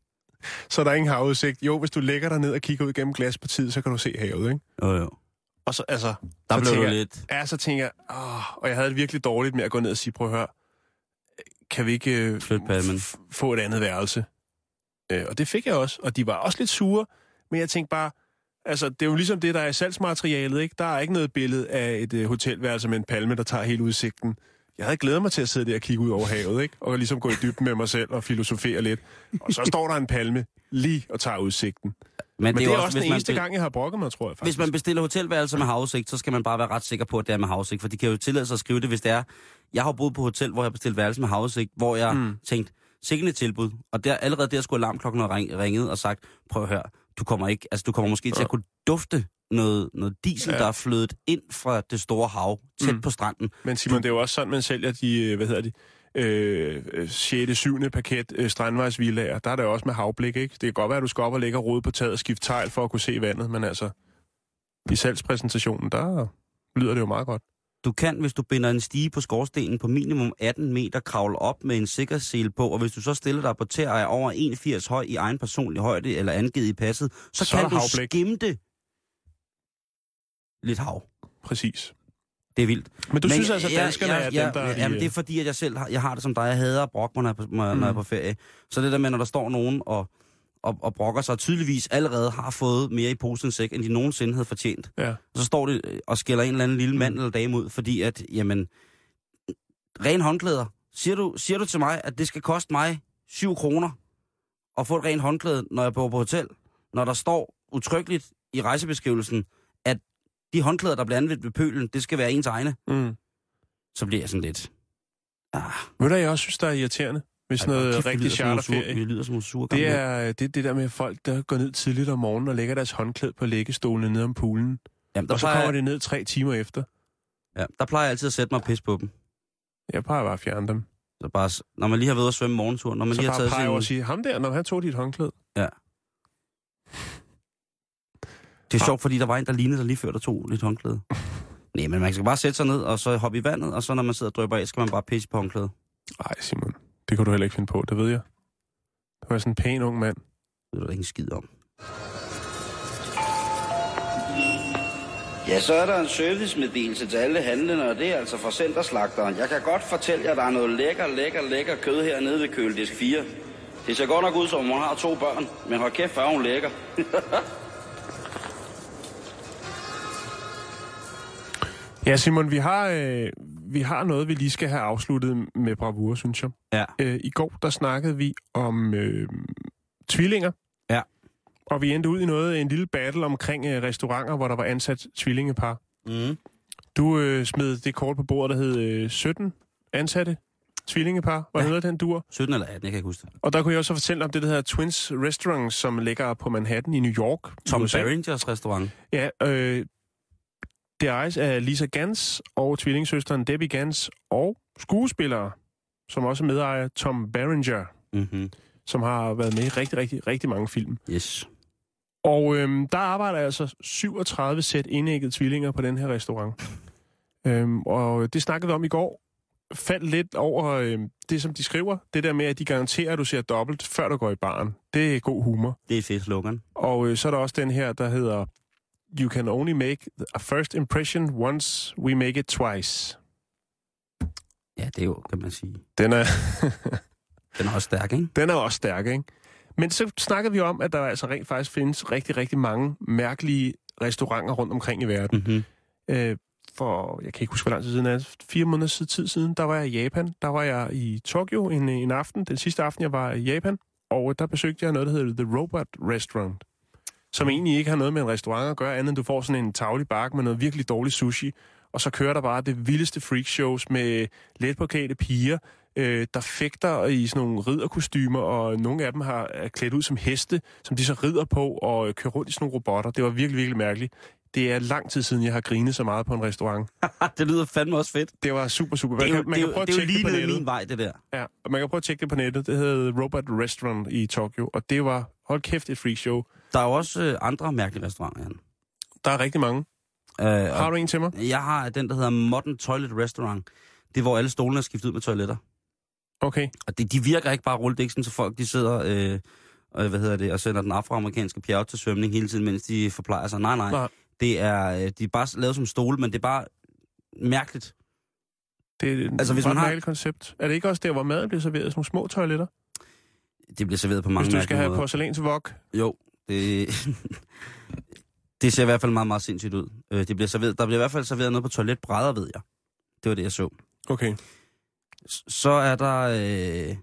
så der er ingen havudsigt. Jo, hvis du lægger dig ned og kigger ud gennem glaspartiet, så kan du se havet, ikke? Jo, jo. Og så, altså... Der så blev tænker lidt... Ja, så tænker jeg, åh, og jeg havde det virkelig dårligt med at gå ned og sige, prøv at høre, kan vi ikke øh, f- få et andet værelse? Øh, og det fik jeg også, og de var også lidt sure, men jeg tænkte bare, altså det er jo ligesom det, der er i salgsmaterialet, ikke? Der er ikke noget billede af et øh, hotelværelse med en palme, der tager hele udsigten. Jeg havde glædet mig til at sidde der og kigge ud over havet, ikke? Og ligesom gå i dybden med mig selv og filosofere lidt. Og så står der en palme lige og tager udsigten. Men det er, jo også den hvis man eneste be- gang, jeg har brokket mig, tror jeg faktisk. Hvis man bestiller hotelværelser med havudsigt, så skal man bare være ret sikker på, at det er med havudsigt. For de kan jo tillade sig at skrive det, hvis det er. Jeg har boet på hotel, hvor jeg bestilte værelse med havudsigt, hvor jeg Mm. tænkte, sikkert et tilbud. Og der, allerede der skulle alarmklokken have ring, ringet og sagt, prøv at høre, du kommer ikke, altså du kommer måske til Ja. at kunne dufte noget, noget diesel, Ja. der er flødet ind fra det store hav, tæt Mm. på stranden. Men Simon, det er jo også sådan, man sælger de, øh, hvad hedder de, øh, 6. 7. paket øh, strandvejsvillager. Der er det også med havblik, ikke? Det kan godt være, at du skal op og lægge og rode på taget og skifte tegl for at kunne se vandet, men altså, i salgspræsentationen, der lyder det jo meget godt. Du kan, hvis du binder en stige på skorstenen på minimum 18 meter, kravle op med en sikkerhedssele på, og hvis du så stiller dig på tæer er over 81 høj i egen personlig højde eller angivet i passet, så, Så kan du havblik. skimte lidt hav. Præcis. Det er vildt. Men du Men, synes altså, at danskerne ja, er ja, dem, der er de, Jamen, det er fordi, at jeg selv har, jeg har det som dig. Jeg hader at brokke mig, når jeg, er på- når, mm. jeg er på ferie. Så det der med, når der står nogen og, og, og brokker sig, og tydeligvis allerede har fået mere i posen sæk, end de nogensinde havde fortjent. Ja. Og så står det øh, og skælder en eller anden lille mand eller dame ud, fordi at, jamen, ren håndklæder. Siger du, siger du til mig, at det skal koste mig 7 kroner at få et rent håndklæde, når jeg bor på hotel? Når der står utryggeligt i rejsebeskrivelsen, at de håndklæder, der bliver anvendt ved pølen, det skal være ens egne, Mm. så bliver jeg sådan lidt... Ah, Ved du, jeg også synes, der er irriterende ved sådan noget kæft, rigtig charterferie? Vi lyder som nogle sure Det er det, det der med folk, der går ned tidligt om morgenen og lægger deres håndklæde på læggestolene nede om poolen. Jamen, der, Og så kommer det ned tre timer efter. ja, der plejer jeg altid at sætte mig pisse på dem. Jeg plejer bare at fjerne dem. Så bare, når man lige har været at svømme morgentur, når man Så lige har bare taget peger over og sin... sige, ham der, når han tog dit håndklæde. Det er sjovt, fordi der var en, der lignede sig lige før, der tog lidt håndklæde. Nej, men man skal bare sætte sig ned, og så hoppe i vandet, og så når man sidder og drøber af, skal man bare pisse på håndklædet. Nej, Simon. Det kan du heller ikke finde på, det ved jeg. Du er sådan en pæn ung mand. Det ved du da ikke en skid om. Ja, så er der en servicemeddelelse til alle handlende, og det er altså fra Centerslagteren. Jeg kan godt fortælle jer, at der er noget lækker, lækker, lækker kød hernede ved køledisk 4. Det ser godt nok ud, som om hun har to børn, men hold kæft, hvor er hun lækker. Ja, Simon, vi har, øh, vi har noget, vi lige skal have afsluttet med bravur, synes jeg. Ja. Øh, I går, der snakkede vi om øh, tvillinger. Ja. Og vi endte ud i noget, en lille battle omkring øh, restauranter, hvor der var ansat tvillingepar. Mm. Du øh, smed det kort på bordet, der hed øh, 17 ansatte tvillingepar. Hvad Ja. hedder den dur? 17 eller 18, jeg kan ikke huske det. Og der kunne jeg også fortælle om det, der hedder Twins Restaurant, som ligger på Manhattan i New York. Tom. Berringers restaurant. Ja, øh, det ejes af Lisa Gans og tvillingsøsteren Debbie Gans og skuespillere, som også er medejer Tom Berenger, Mm-hmm. som har været med i rigtig, rigtig, rigtig mange film. Yes. Og øhm, der arbejder altså 37 sæt indæggede tvillinger på den her restaurant. øhm, og det snakkede vi om i går. Faldt lidt over øhm, det, som de skriver. Det der med, at de garanterer, at du ser dobbelt, før du går i baren. Det er god humor. Det er fedt slogan. Og øh, så er der også den her, der hedder You can only make a first impression once we make it twice. Ja, det er jo, kan man sige. Den er, Den er også stærk, ikke? den er også stærk, ikke? Men så snakkede vi om, at der altså rent faktisk findes rigtig, rigtig mange mærkelige restauranter rundt omkring i verden. Mm-hmm. Øh, for, jeg kan ikke huske, hvor lang tid siden er, fire måneder siden, tid siden, der var jeg i Japan. Der var jeg i Tokyo en, en aften, den sidste aften, jeg var i Japan. Og der besøgte jeg noget, der hedder The Robot Restaurant. Som egentlig ikke har noget med en restaurant at gøre, andet end du får sådan en tavlig bark med noget virkelig dårlig sushi. Og så kører der bare det vildeste freakshows med letpåklædte piger, øh, der fægter i sådan nogle ridderkostymer, og nogle af dem har er klædt ud som heste, som de så rider på og øh, kører rundt i sådan nogle robotter. Det var virkelig, virkelig mærkeligt. Det er lang tid siden, jeg har grinet så meget på en restaurant. det lyder fandme også fedt. Det var super, super. Det er jo, man det kan jo, prøve at det tjekke lige det på nettet. min vej, det der. Ja, og man kan prøve at tjekke det på nettet. Det hedder Robot Restaurant i Tokyo, og det var, hold kæft, et freakshow. Der er jo også øh, andre mærkelige restauranter. Jan. Der er rigtig mange. Øh, Har du en til mig? jeg har den, der hedder Modern Toilet Restaurant. Det er, hvor alle stolene er skiftet ud med toiletter. Okay. Og det, de virker ikke bare rulle. Det ikke sådan, så folk de sidder øh, og, hvad hedder det, og sender den afroamerikanske pige til svømning hele tiden, mens de forplejer sig. Nej, nej. Nej. Det er, øh, de er bare lavet som stole, men det er bare mærkeligt. Det er et Altså, hvis man har- mærkeligt koncept. Er det ikke også der, hvor maden bliver serveret nogle små toiletter? Det bliver serveret på mange Hvis du skal have porcelænsvok. Jo, det, det ser i hvert fald meget, meget sindssygt ud. Øh, Det bliver serveret, der bliver i hvert fald serveret noget på toiletbrædder, ved jeg. Det var det, jeg så. Okay. Så er der øh,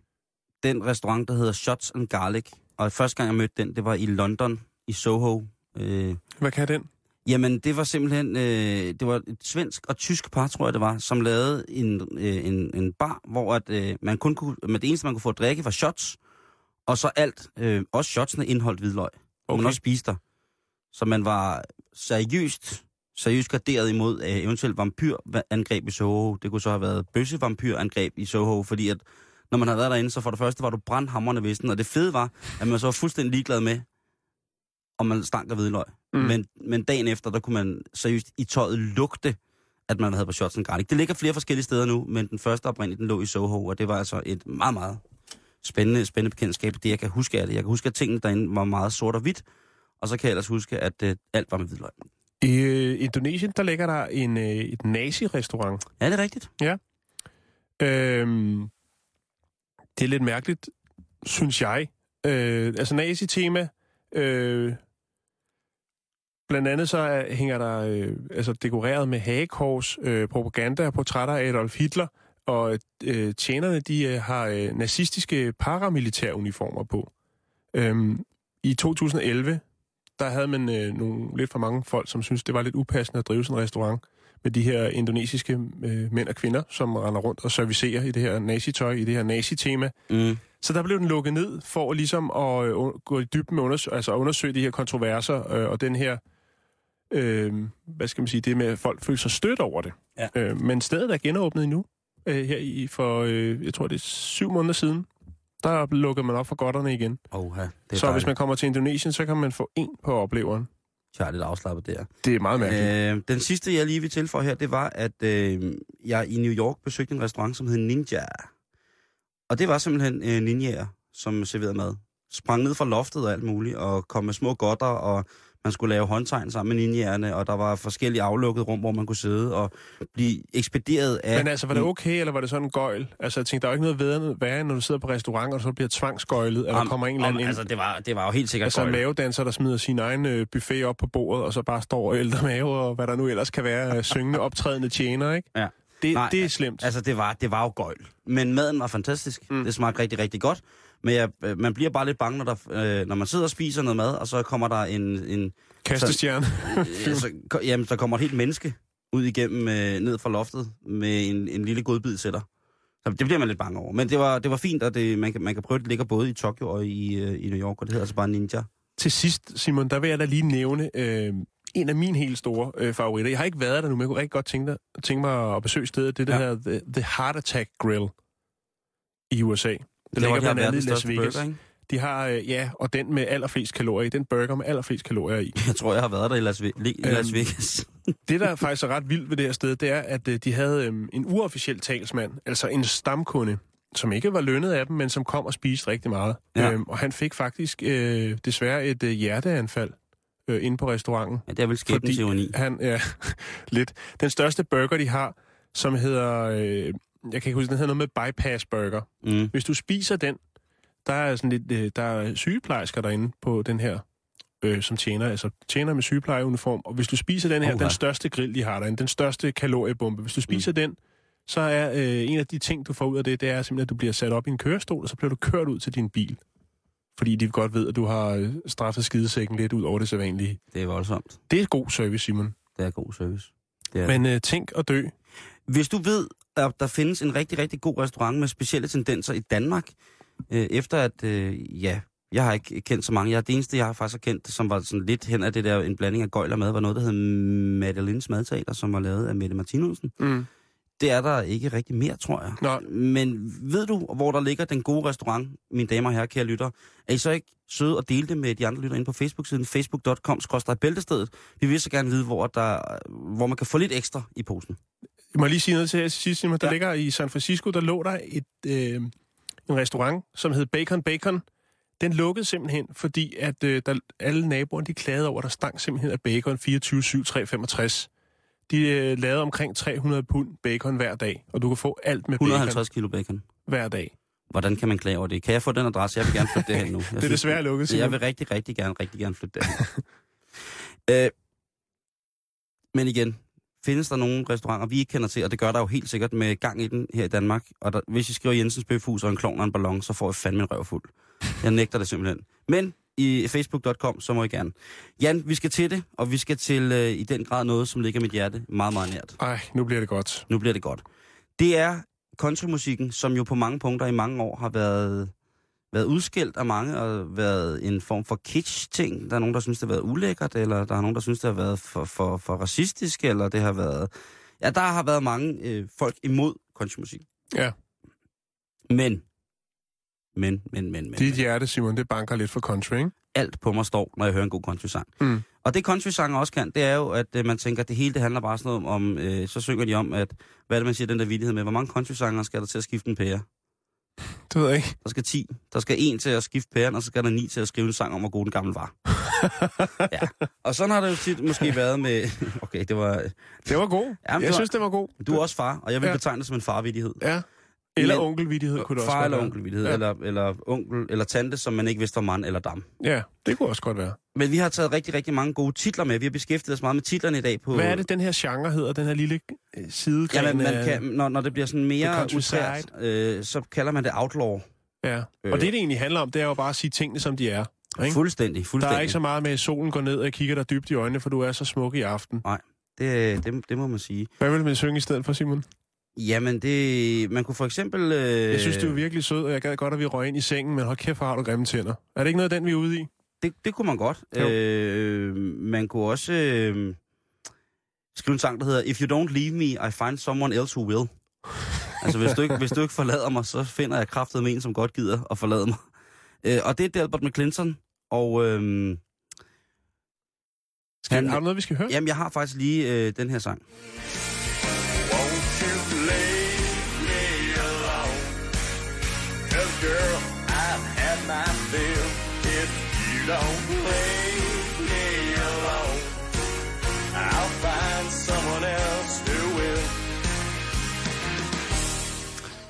den restaurant, der hedder Shots and Garlic. Og første gang, jeg mødte den, det var i London, i Soho. Øh, Hvad kan den? Jamen, det var simpelthen, øh, det var et svensk og tysk par, tror jeg det var, som lavede en, øh, en, en bar, hvor at, øh, man kun kunne, men det eneste, man kunne få at drikke, var shots, og så alt, øh, også shotsene indeholdt hvidløg, okay. og man Okay. også spiste der. Så man var seriøst, seriøst garderet imod øh, eventuelt vampyrangreb i Soho. Det kunne så have været bøssevampyrangreb i Soho, fordi at når man havde været derinde, så for det første var du brandhammerne ved og det fede var, at man så var fuldstændig ligeglad med, om man stank af hvidløg. Mm. Men, men dagen efter, der kunne man seriøst i tøjet lugte, at man havde på Shots Garlic. Det ligger flere forskellige steder nu, men den første oprindeligt, den lå i Soho, og det var altså et meget, meget spændende, spændende bekendtskab. Det, jeg kan huske af det. Jeg kan huske, at tingene derinde var meget sort og hvidt, og så kan jeg ellers huske, at øh, alt var med hvidløg. I øh, Indonesien, der ligger der en, øh, et nazi-restaurant. Ja, det er rigtigt. Øhm, det er lidt mærkeligt, synes jeg. Øh, altså nazi-tema. Øh, blandt andet så er, hænger der øh, altså dekoreret med hagekors, øh, propaganda og portrætter af Adolf Hitler. Og øh, tjenerne, de øh, har øh, nazistiske paramilitære uniformer på. Øhm, I 2011, der havde man øh, nogle lidt for mange folk, som synes det var lidt upassende at drive sådan en restaurant med de her indonesiske øh, mænd og kvinder, som render rundt og servicerer i det her nazitøj, i det her nazi-tema. Mm. Så der blev den lukket ned for ligesom at øh, gå i dybden med undersøge, altså undersøge de her kontroverser øh, og den her, øh, hvad skal man sige, det med, at folk føler sig stødt over det. Ja. Øh, men stedet er genåbnet endnu, øh, her i for, øh, jeg tror det er syv måneder siden. Der lukkede man op for godterne igen. Oha, det er Så hvis dejligt. man kommer til Indonesien, så kan man få en på opleveren. Jeg er lidt afslappet der. Det er meget mærkeligt. Øh, den sidste, jeg lige vil tilføje her, det var, at øh, jeg i New York besøgte en restaurant, som hed Ninja. Og det var simpelthen øh, ninjaer, som serverede mad. Sprang ned fra loftet og alt muligt, og kom med små godter, og man skulle lave håndtegn sammen med ninjaerne, og der var forskellige aflukkede rum, hvor man kunne sidde og blive ekspederet af... Men altså, var det okay, eller var det sådan en gøjl? Altså, jeg tænkte, der er jo ikke noget værre, når du sidder på restaurant, og så bliver tvangsgøjlet, eller Om- kommer en eller om- anden ind. Altså, det var, det var jo helt sikkert Altså gøjl. mavedanser, der smider sin egen øh, buffet op på bordet, og så bare står og ældre mave, og hvad der nu ellers kan være øh, syngende, optrædende tjener, ikke? Ja. Det, Nej, det er slemt. Altså, det var, det var jo gøjl. Men maden var fantastisk. Mm. Det smagte rigtig, rigtig godt. Men jeg, øh, man bliver bare lidt bange, når, der, øh, når man sidder og spiser noget mad, og så kommer der en... en Kastestjerne. øh, så, jamen, der kommer et helt menneske ud igennem, øh, ned fra loftet, med en, en lille godbid til dig. Så det bliver man lidt bange over. Men det var, det var fint, og det, man, kan, man kan prøve, det ligger både i Tokyo og i, øh, i New York, og det hedder altså bare Ninja. Til sidst, Simon, der vil jeg da lige nævne øh, en af mine helt store øh, favoritter. Jeg har ikke været der nu, men jeg kunne rigtig godt tænke, dig, tænke mig at besøge stedet. Det, der Ja. ja. hedder The, The Heart Attack Grill i USA. Det, Det ligger var de har blandt andet i Las Vegas. burger, ikke? De har, øh, ja, og den med allerflest kalorier i. Den burger med allerflest kalorier i. Jeg tror, jeg har været der i Las, Ve- i Las Øhm, Vegas. Det, der faktisk er ret vildt ved det her sted, det er, at øh, de havde øh, en uofficiel talsmand, altså en stamkunde, som ikke var lønnet af dem, men som kom og spiste rigtig meget. Ja. Øhm, og han fik faktisk øh, desværre et øh, hjerteanfald øh, inde på restauranten. Ja, det er vel skæbnens ironi. han, ja, lidt. Den største burger, de har, som hedder, øh, jeg kan ikke huske, den hedder noget med bypass burger. Mm. Hvis du spiser den, der er sådan lidt, øh, der er sygeplejersker derinde på den her, øh, som tjener, altså tjener med sygeplejeuniform. Og hvis du spiser den her, Uha. den største grill, de har derinde, den største kaloriebombe, hvis du spiser mm. den, så er øh, en af de ting, du får ud af det, det er simpelthen, at du bliver sat op i en kørestol, og så bliver du kørt ud til din bil. Fordi de godt ved, at du har øh, straffet skidesækken lidt ud over det sædvanlige. Det er voldsomt. Det er god service, Simon. Det er god service. Det er. Men øh, tænk og dø. Hvis du ved, at der findes en rigtig, rigtig god restaurant med specielle tendenser i Danmark, øh, efter at, øh, ja, jeg har ikke kendt så mange. Jeg, det eneste, jeg har faktisk har kendt, som var sådan lidt hen af det der, en blanding af gøjl og mad, var noget, der hed Madelines Madteater, som var lavet af Mette Martinussen. Mm. Det er der ikke rigtig mere, tror jeg. Nå. Men ved du, hvor der ligger den gode restaurant, mine damer og herrer, kære lytter, er I så ikke søde og dele det med de andre lytter ind på Facebook-siden facebook.com bæltestedet. Vi vil så gerne vide, hvor, der, hvor man kan få lidt ekstra i posen. Jeg må lige sige noget til her til sidst, Simon. Der Ja. ligger i San Francisco, der lå der et, øh, en restaurant, som hed Bacon Bacon. Den lukkede simpelthen, fordi at øh, der, alle naboerne de klagede over, at der stank simpelthen af bacon 24-7-365. De øh, lavede omkring 300 pund bacon hver dag, og du kan få alt med 150 kilo bacon. bacon hver dag. Hvordan kan man klage over det? Kan jeg få den adresse? Jeg vil gerne flytte derhen nu. Jeg Det er desværre lukket, jeg vil rigtig, rigtig gerne, rigtig gerne flytte derhen. øh, men igen, findes der nogle restauranter, vi ikke kender til, og det gør der jo helt sikkert med gang i den her i Danmark. Og der, hvis I skriver Jensens Bøfhus og en klovn og en ballon, så får jeg fandme en røv fuld. Jeg nægter det simpelthen. Men i facebook.com, så må I gerne. Jan, vi skal til det, og vi skal til øh, i den grad noget, som ligger mit hjerte meget, meget nært. Ej, nu bliver det godt. Nu bliver det godt. Det er countrymusikken, som jo på mange punkter i mange år har været, været udskilt af mange og været en form for kitsch-ting. Der er nogen, der synes, det har været ulækkert, eller der er nogen, der synes, det har været for, for, for racistisk, eller det har været... Ja, der har været mange øh, folk imod countrymusik. Ja. Men, men, men, men, men, Dit hjerte, Simon, det banker lidt for country, ikke? alt på mig står, når jeg hører en god country-sang. Mm. Og det country-sanger også kan, det er jo, at øh, man tænker, at det hele det handler bare sådan noget om, øh, så synger de om, at, hvad er det, man siger, den der villighed med, hvor mange country-sanger skal der til at skifte en pære? Det ved jeg ikke. Der skal 10. Der skal en til at skifte pæren, og så skal der ni til at skrive en sang om, hvor god den gamle var. ja. Og sådan har det jo tit måske været med... Okay, det var... Det var god. Jamen, jeg var- synes, det var god. Du er også far, og jeg vil Ja. betegne det som en farvidighed. Ja. Eller Men- onkelvidighed kunne det også Far eller onkelvidighed, Ja. eller, eller onkel eller tante, som man ikke vidste var mand eller dam. Ja, det kunne også godt være. Men vi har taget rigtig, rigtig mange gode titler med. Vi har beskæftiget os meget med titlerne i dag på... Hvad er det, den her genre hedder, den her lille øh, sidegren? Jamen, man af- kan, når, når det bliver sådan mere utrært, øh, så kalder man det outlaw. Ja, og det, det egentlig handler om, det er jo bare at sige tingene, som de er. Ikke? Fuldstændig, Der fuldstændig. er ikke så meget med, at solen går ned, og jeg kigger dig dybt i øjnene, for du er så smuk i aften. det, det, det må man sige. Hvad vil man synge i stedet for, Simon? Jamen, det, man kunne for eksempel... Øh, Jeg synes, du er virkelig sød, og jeg gad godt, at vi røg ind i sengen, men hold kæft, hvor har du grimme tænder. Er det ikke noget af den, vi er ude i? Det, det kunne man godt. Jo. Øh, man kunne også øh, skrive en sang, der hedder If you don't leave me, I find someone else who will. altså, hvis du, ikke, hvis du ikke forlader mig, så finder jeg kraftet med en, som godt gider at forlade mig. Øh, og det er Delbert McClinton, og øh, Skal, Han- har du noget, vi skal høre? jamen, jeg har faktisk lige øh, den her sang. Don't leave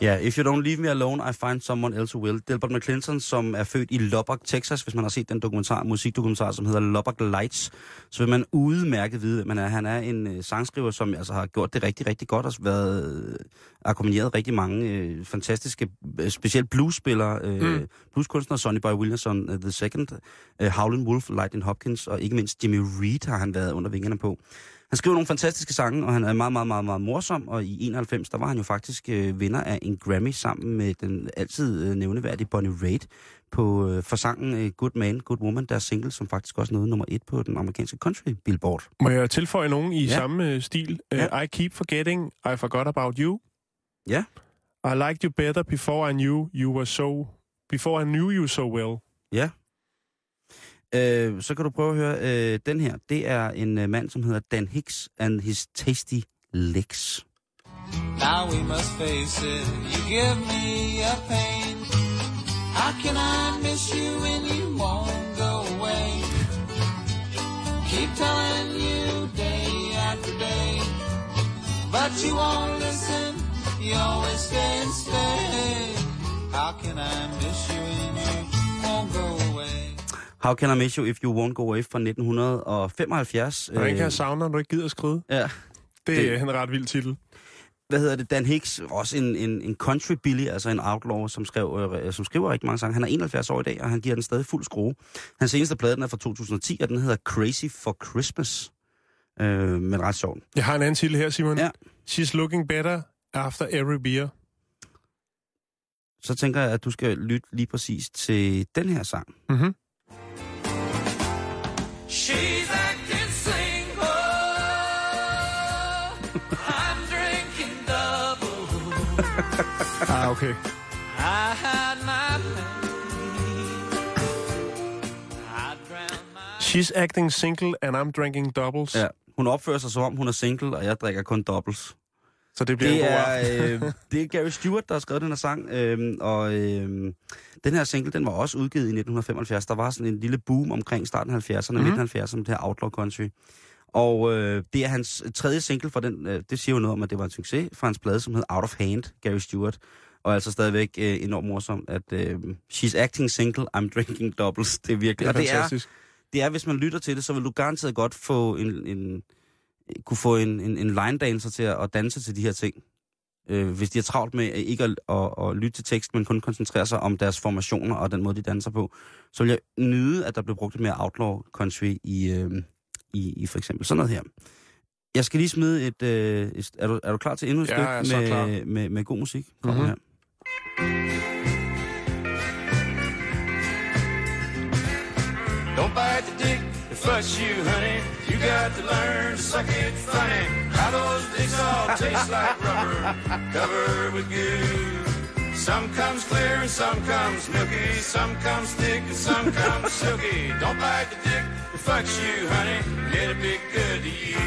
Ja, If You Don't Leave Me Alone, I Find Someone Else Who Will. Delbert McClinton, som er født i Lubbock, Texas, hvis man har set den dokumentar, musikdokumentar, som hedder Lubbock Lights, så vil man udmærket vide, at man er, han er en øh, sangskriver, som altså har gjort det rigtig, rigtig godt, og været øh, akkompagneret rigtig mange øh, fantastiske, øh, specielt bluesspillere, øh, mm. blueskunstnere, Sonny Boy Williamson uh, The Second, øh, Howlin' Wolf, Lightning Hopkins, og ikke mindst Jimmy Reed har han været under vingerne på. Han skriver nogle fantastiske sange, og han er meget, meget, meget, meget morsom, og i 91, der var han jo faktisk øh, vinder af en Grammy sammen med den altid øh, nævneværdige Bonnie Raitt på, øh, for sangen øh, Good Man, Good Woman, deres single, som faktisk også nåede nummer et på den amerikanske country billboard. Må jeg tilføje nogen i Ja. ja. samme øh, stil? Ja. Uh, I keep forgetting, I forgot about you. Ja. I liked you better before I knew you were so... Before I knew you so well. Ja. Øh, så kan du prøve at høre øh, den her. Det er en øh, mand, som hedder Dan Hicks and His Tasty Licks. Now we must face it. You give me a pain. How can I miss you when you won't go away? keep telling you day after day. But you won't listen, you always stay and stay. How can I miss you when you won't go away? How Can I Miss You If You Won't Go Away fra 1975. Hvordan kan jeg savne, når du ikke gider at skride? ja. Det, det- er en ret vild titel. hvad hedder det, Dan Hicks, også en, en, en country Billy, altså en outlaw, som, skrev, øh, som skriver rigtig mange sange. Han er 71 år i dag, og han giver den stadig fuld skrue. Hans seneste plade, den er fra 2010, og den hedder Crazy for Christmas. Øh, men ret sjovt. Jeg har en anden titel her, Simon. Ja. She's looking better after every beer. Så tænker jeg, at du skal lytte lige præcis til den her sang. Mm-hmm. She's acting single. I'm drinking double. Ah, okay. I had my She's acting single, and I'm drinking doubles. Ja. Hun opfører sig som om, hun er single, og jeg drikker kun doubles. Så det bliver Det en god aften. er, øh, det er Gary Stewart, der har skrevet den her sang, øh, og øh, den her single, den var også udgivet i 1975. Der var sådan en lille boom omkring starten af 70'erne, Mhm. mm. midten af 70'erne, med det her Outlaw Country. Og øh, det er hans tredje single for den, øh, det siger jo noget om, at det var en succes fra hans plade, som hed Out of Hand, Gary Stewart. Og altså stadigvæk øh, enormt morsom, at øh, She's acting single, I'm drinking doubles. Det er virkelig, Det er og det er, fantastisk. det er, hvis man lytter til det, så vil du garanteret godt få en, en, kunne få en, en, en line dancer til at, at danse til de her ting. Øh, hvis de er travlt med ikke at, at, at lytte til tekst, men kun koncentrere sig om deres formationer og den måde, de danser på, så vil jeg nyde, at der bliver brugt lidt mere outlaw country i, øh, i, i for eksempel sådan noget her. Jeg skal lige smide et... Øh, et er, du, er du klar til endnu et Ja, stykke klar. med, med, med god musik? Kommer Mhm. her. Don't bite the fucks you, honey. You got to learn to suck it funny. How those dicks all taste like rubber, covered with goo. Some comes clear and some comes milky. Some comes thick and some comes silky. Don't bite the dick that fucks you, honey. Let it be good to you.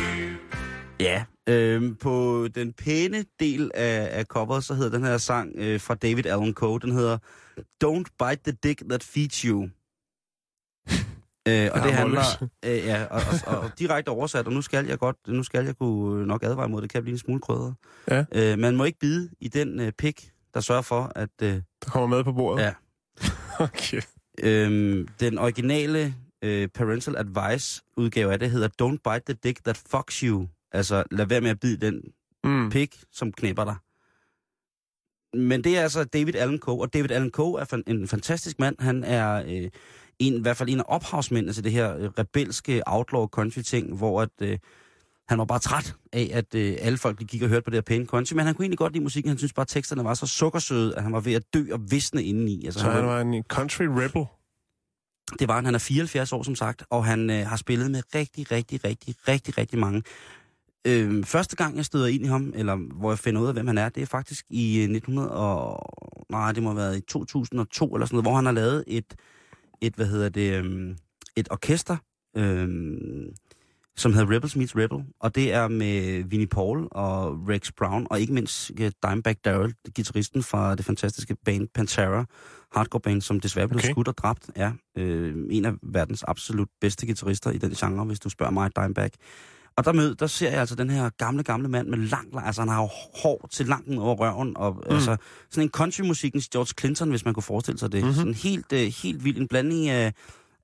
Ja, øh, på den pæne del af, af coveret, så hedder den her sang øh, fra David Allen Coe, den hedder Don't Bite the Dick That Feeds You. øh, og Ja, det handler, øh, ja, og, og, og, direkte oversat, og nu skal jeg godt, nu skal jeg kunne nok advare mod, det kan blive en smule krydret. Ja. Øh, man må ikke bide i den øh, pik, der sørger for, at øh, Der kommer med på bordet. Ja. okay. Øhm, den originale øh, Parental Advice udgave af det hedder Don't bite the dick that fucks you. Altså, lad være med at bide den Mm. pik, som knæpper dig. Men det er altså David Allen Coe, og David Allen Coe er en fantastisk mand. Han er øh, en, i hvert fald en af ophavsmændene til det her øh, rebelske outlaw country ting, hvor at, øh, han var bare træt af, at øh, alle folk de gik og hørte på det her pæne country, men han kunne egentlig godt lide musikken. Han synes bare, at teksterne var så sukkersøde, at han var ved at dø og visne indeni. Altså, Så han han var- en country rebel. det var han. Han er 74 år, som sagt, og han øh, har spillet med rigtig, rigtig, rigtig, rigtig, rigtig mange. Øh, første gang, jeg støder ind i ham, eller hvor jeg finder ud af, hvem han er, det er faktisk i øh, 1900 og... Nej, det må have været i 2002 eller sådan noget, hvor han har lavet et, et hvad hedder det, øh, et orkester, øh, som hedder Rebels Meets Rebel, og det er med Vinnie Paul og Rex Brown, og ikke mindst øh, Dimebag Darrell, gitarristen fra det fantastiske band Pantera, hardcore band, som desværre blev okay. skudt og dræbt, er øh, en af verdens absolut bedste guitarister i den genre, hvis du spørger mig, Dimebag. Og der, mød, der ser jeg altså den her gamle, gamle mand med lang, altså han har jo hår til langt over røven, og mm. altså sådan en countrymusikkens George Clinton, hvis man kunne forestille sig det. Mhm. Mm-hmm. Sådan helt, øh, helt vild, en blanding af,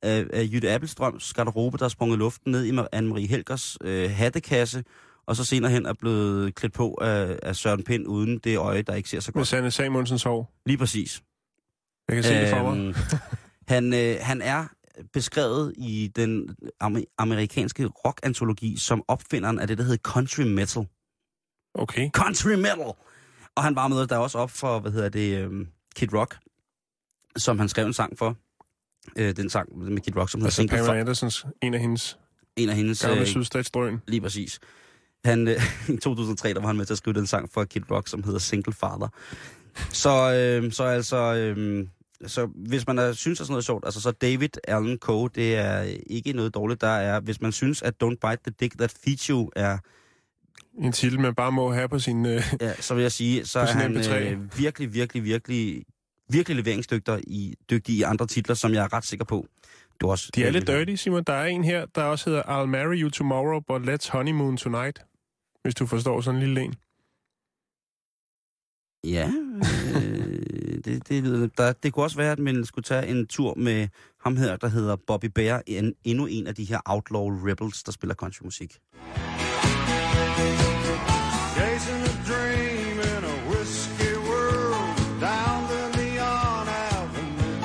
af, af Jytte Appelstrøms garderobe, der er sprunget luften ned i Anne-Marie Helgers øh, hattekasse, og så senere hen er blevet klædt på af, af Søren Pind uden det øje, der ikke ser så Med godt. Sanne Samuelsens hår. Lige præcis. Jeg kan se det for mig. Øhm, han, øh, han er beskrevet i den amer- amerikanske rock-antologi som opfinderen af det, der hedder country metal. Okay. Country metal! Og han var med der også op for, hvad hedder det, øhm, Kid Rock, som han skrev en sang for. Øh, den sang med Kid Rock, som hedder Altså Single Pamela for Andersens, en af hendes en af hendes... gamle øh, sydstatsdrøn. Lige præcis. Han, øh, I 2003, der var han med til at skrive den sang for Kid Rock, som hedder Single Father. Så, øh, så altså, øh, så hvis man er, synes, at sådan noget er sjovt, altså så David Allen Coe, det er ikke noget dårligt. Der er, hvis man synes, at Don't Bite the Dick That Feeds You er, En titel, man bare må have på sin... Øh, ja, så vil jeg sige, så er han MP3. øh, virkelig, virkelig, virkelig virkelig leveringsdygtige i, dygtige i andre titler, som jeg er ret sikker på. Du også, De er lidt dirty, Simon. Der er en her, der også hedder I'll marry you tomorrow, but let's honeymoon tonight. Hvis du forstår sådan en lille en. Ja, øh, det, det, lyder- der, det kunne også være, at man skulle tage en tur med ham her, der hedder Bobby Bear, en, endnu en af de her outlaw rebels, der spiller countrymusik. Chasing a dream in a whiskey world down the neon avenue.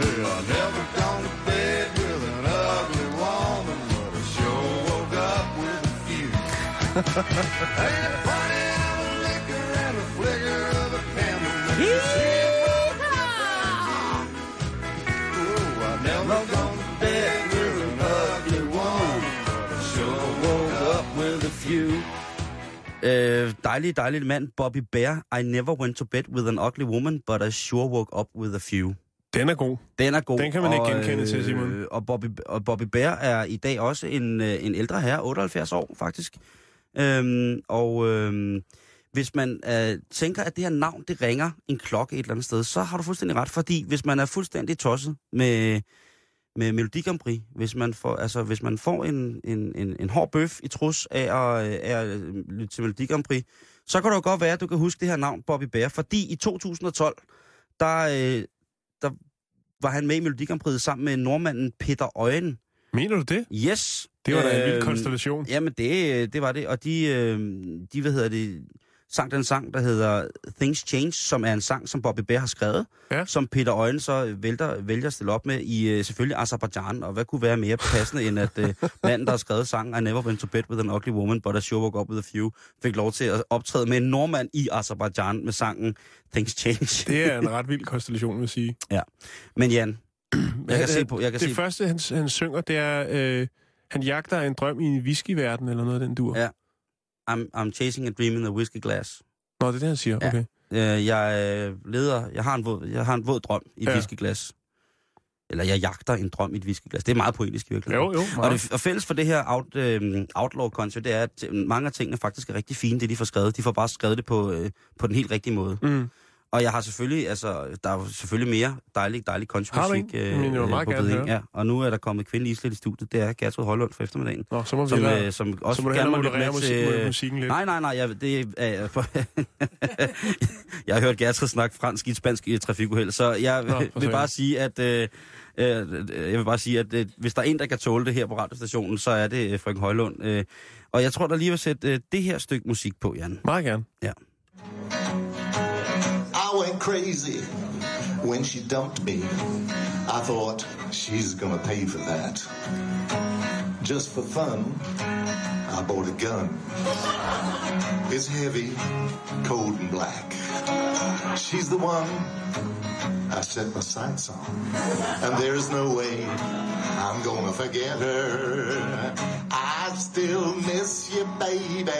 Hey, I never gone to bed with an ugly woman, but I sure woke up with a few. Øh, dejlig, dejlig mand, Bobby Bear. I never went to bed with an ugly woman, but I sure woke up with a few. Den er god. Den er god. Den kan man ikke og, genkende til, Simon. Og Bobby, og Bobby Bear er i dag også en, øh, en ældre herre, 78 år faktisk. Øhm, og øhm, hvis man øh, tænker, at det her navn, det ringer en klokke et eller andet sted, så har du fuldstændig ret, fordi hvis man er fuldstændig tosset med, med Melodi Grand Prix, hvis man får, altså, hvis man får en, en, en, en hård bøf i trus af at, øh, af at øh, lytte til Melodi Grand Prix, så kan det jo godt være, at du kan huske det her navn, Bobby Bear, fordi i 2012, der, øh, der var han med i Melodi Grand Prix sammen med nordmanden Peter Øjen. Mener du det? Yes. Det var da en vild Øhm, konstellation. Jamen, det, det var det. Og de, øh, de, hvad hedder det, sang den sang, der hedder Things Change, som er en sang, som Bobby Bear har skrevet, Ja. som Peter Øjen så vælter, vælger at stille op med i øh, selvfølgelig Azerbaijan. Og hvad kunne være mere passende, end at øh, manden, der har skrevet sangen I Never Went to Bed with an Ugly Woman, but I Sure Woke Up with a Few, fik lov til at optræde med en nordmand i Azerbaijan med sangen Things Change. Det er en ret vild konstellation, vil jeg sige. Men Jan, jeg kan se på... Jeg kan det se, første, han, han synger, det er, øh, han jagter en drøm i en whiskyverden, eller noget af den dur. Ja. I'm, I'm chasing a dream in a whiskey glass. Nå, det er det, han siger. Ja. Okay. Øh, jeg øh, leder, jeg har en våd, jeg har en våd drøm i et Ja. ja. whiskyglas. Eller jeg jagter en drøm i et whiskyglas. Det er meget poetisk i virkeligheden. Jo, jo. Og, det, og fælles for det her out, øh, outlaw country, det er, at mange af tingene faktisk er rigtig fine, det de får skrevet. De får bare skrevet det på, øh, på den helt rigtige måde. Mm. Og jeg har selvfølgelig, altså, der er selvfølgelig mere dejlig, dejlig countrymusik? Men vil meget på beding. høre. Ja, og nu er der kommet kvindelig islet i studiet. Det er Gertrud Højlund for eftermiddagen. Nå, så må vi Som, øh, som så også må du gerne må med musik, til... musikken lidt. Nej, nej, nej. Jeg, det, er, jeg har hørt Gertrud snakke fransk i et spansk i trafikuheld, så jeg Nå, for vil bare sige, at... Øh, øh, jeg vil bare sige, at øh, hvis der er en, der kan tåle det her på radiostationen, så er det øh, frøken Højlund. Øh, og jeg tror, der lige vil sætte øh, det her stykke musik på, Jan. Meget gerne. Ja. Crazy when she dumped me. I thought she's gonna pay for that. Just for fun, I bought a gun. It's heavy, cold and black. She's the one I set my sights on. And there's no way I'm gonna forget her. I still miss you, baby.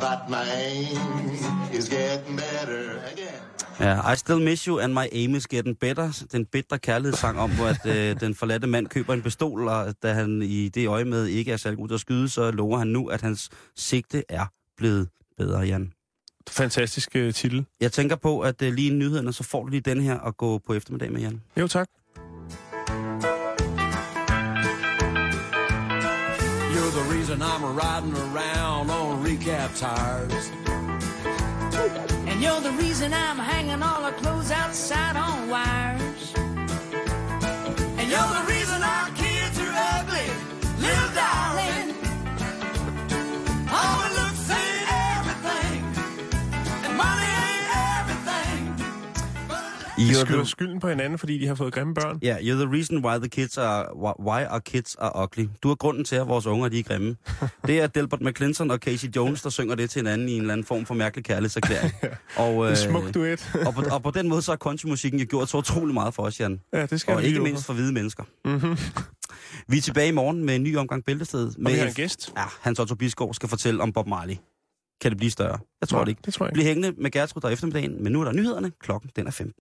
But my aim is getting better again. Ja, I Still Miss You and My Aim is Getting Better. Den bedre kærlighedssang om, hvor at, øh, den forladte mand køber en pistol, og da han i det øje med ikke er særlig god at skyde, så lover han nu, at hans sigte er blevet bedre, Jan. Fantastisk uh, titel. Jeg tænker på, at øh, lige i nyhederne, så får du lige den her at gå på eftermiddag med, Jan. Jo, tak. The reason I'm riding around on recap tires. And you're the reason I'm hanging all our clothes outside on wires. And you're the reason You're skylder the, skylden på hinanden, fordi de har fået grimme børn. yeah, you're the reason why the kids are, why our kids are ugly. Du er grunden til, at vores unger de er grimme. Det er Delbert McClinton og Casey Jones, der synger det til hinanden i en eller anden form for mærkelig kærlighedserklæring. og, øh, En smuk duet. og, på, og på den måde så har countrymusikken jo gjort så utrolig meget for os, Jan. Ja, det skal Og ikke mindst for hvide mennesker. Mm-hmm. Vi er tilbage i morgen med en ny omgang Bæltested. Med vi har en gæst. Ja, Hans Otto Bisgaard skal fortælle om Bob Marley. Kan det blive større? Jeg tror Nå, det ikke. det tror jeg ikke. Bliv hængende med Gertrud der eftermiddagen, men nu er der nyhederne. Klokken den er 15.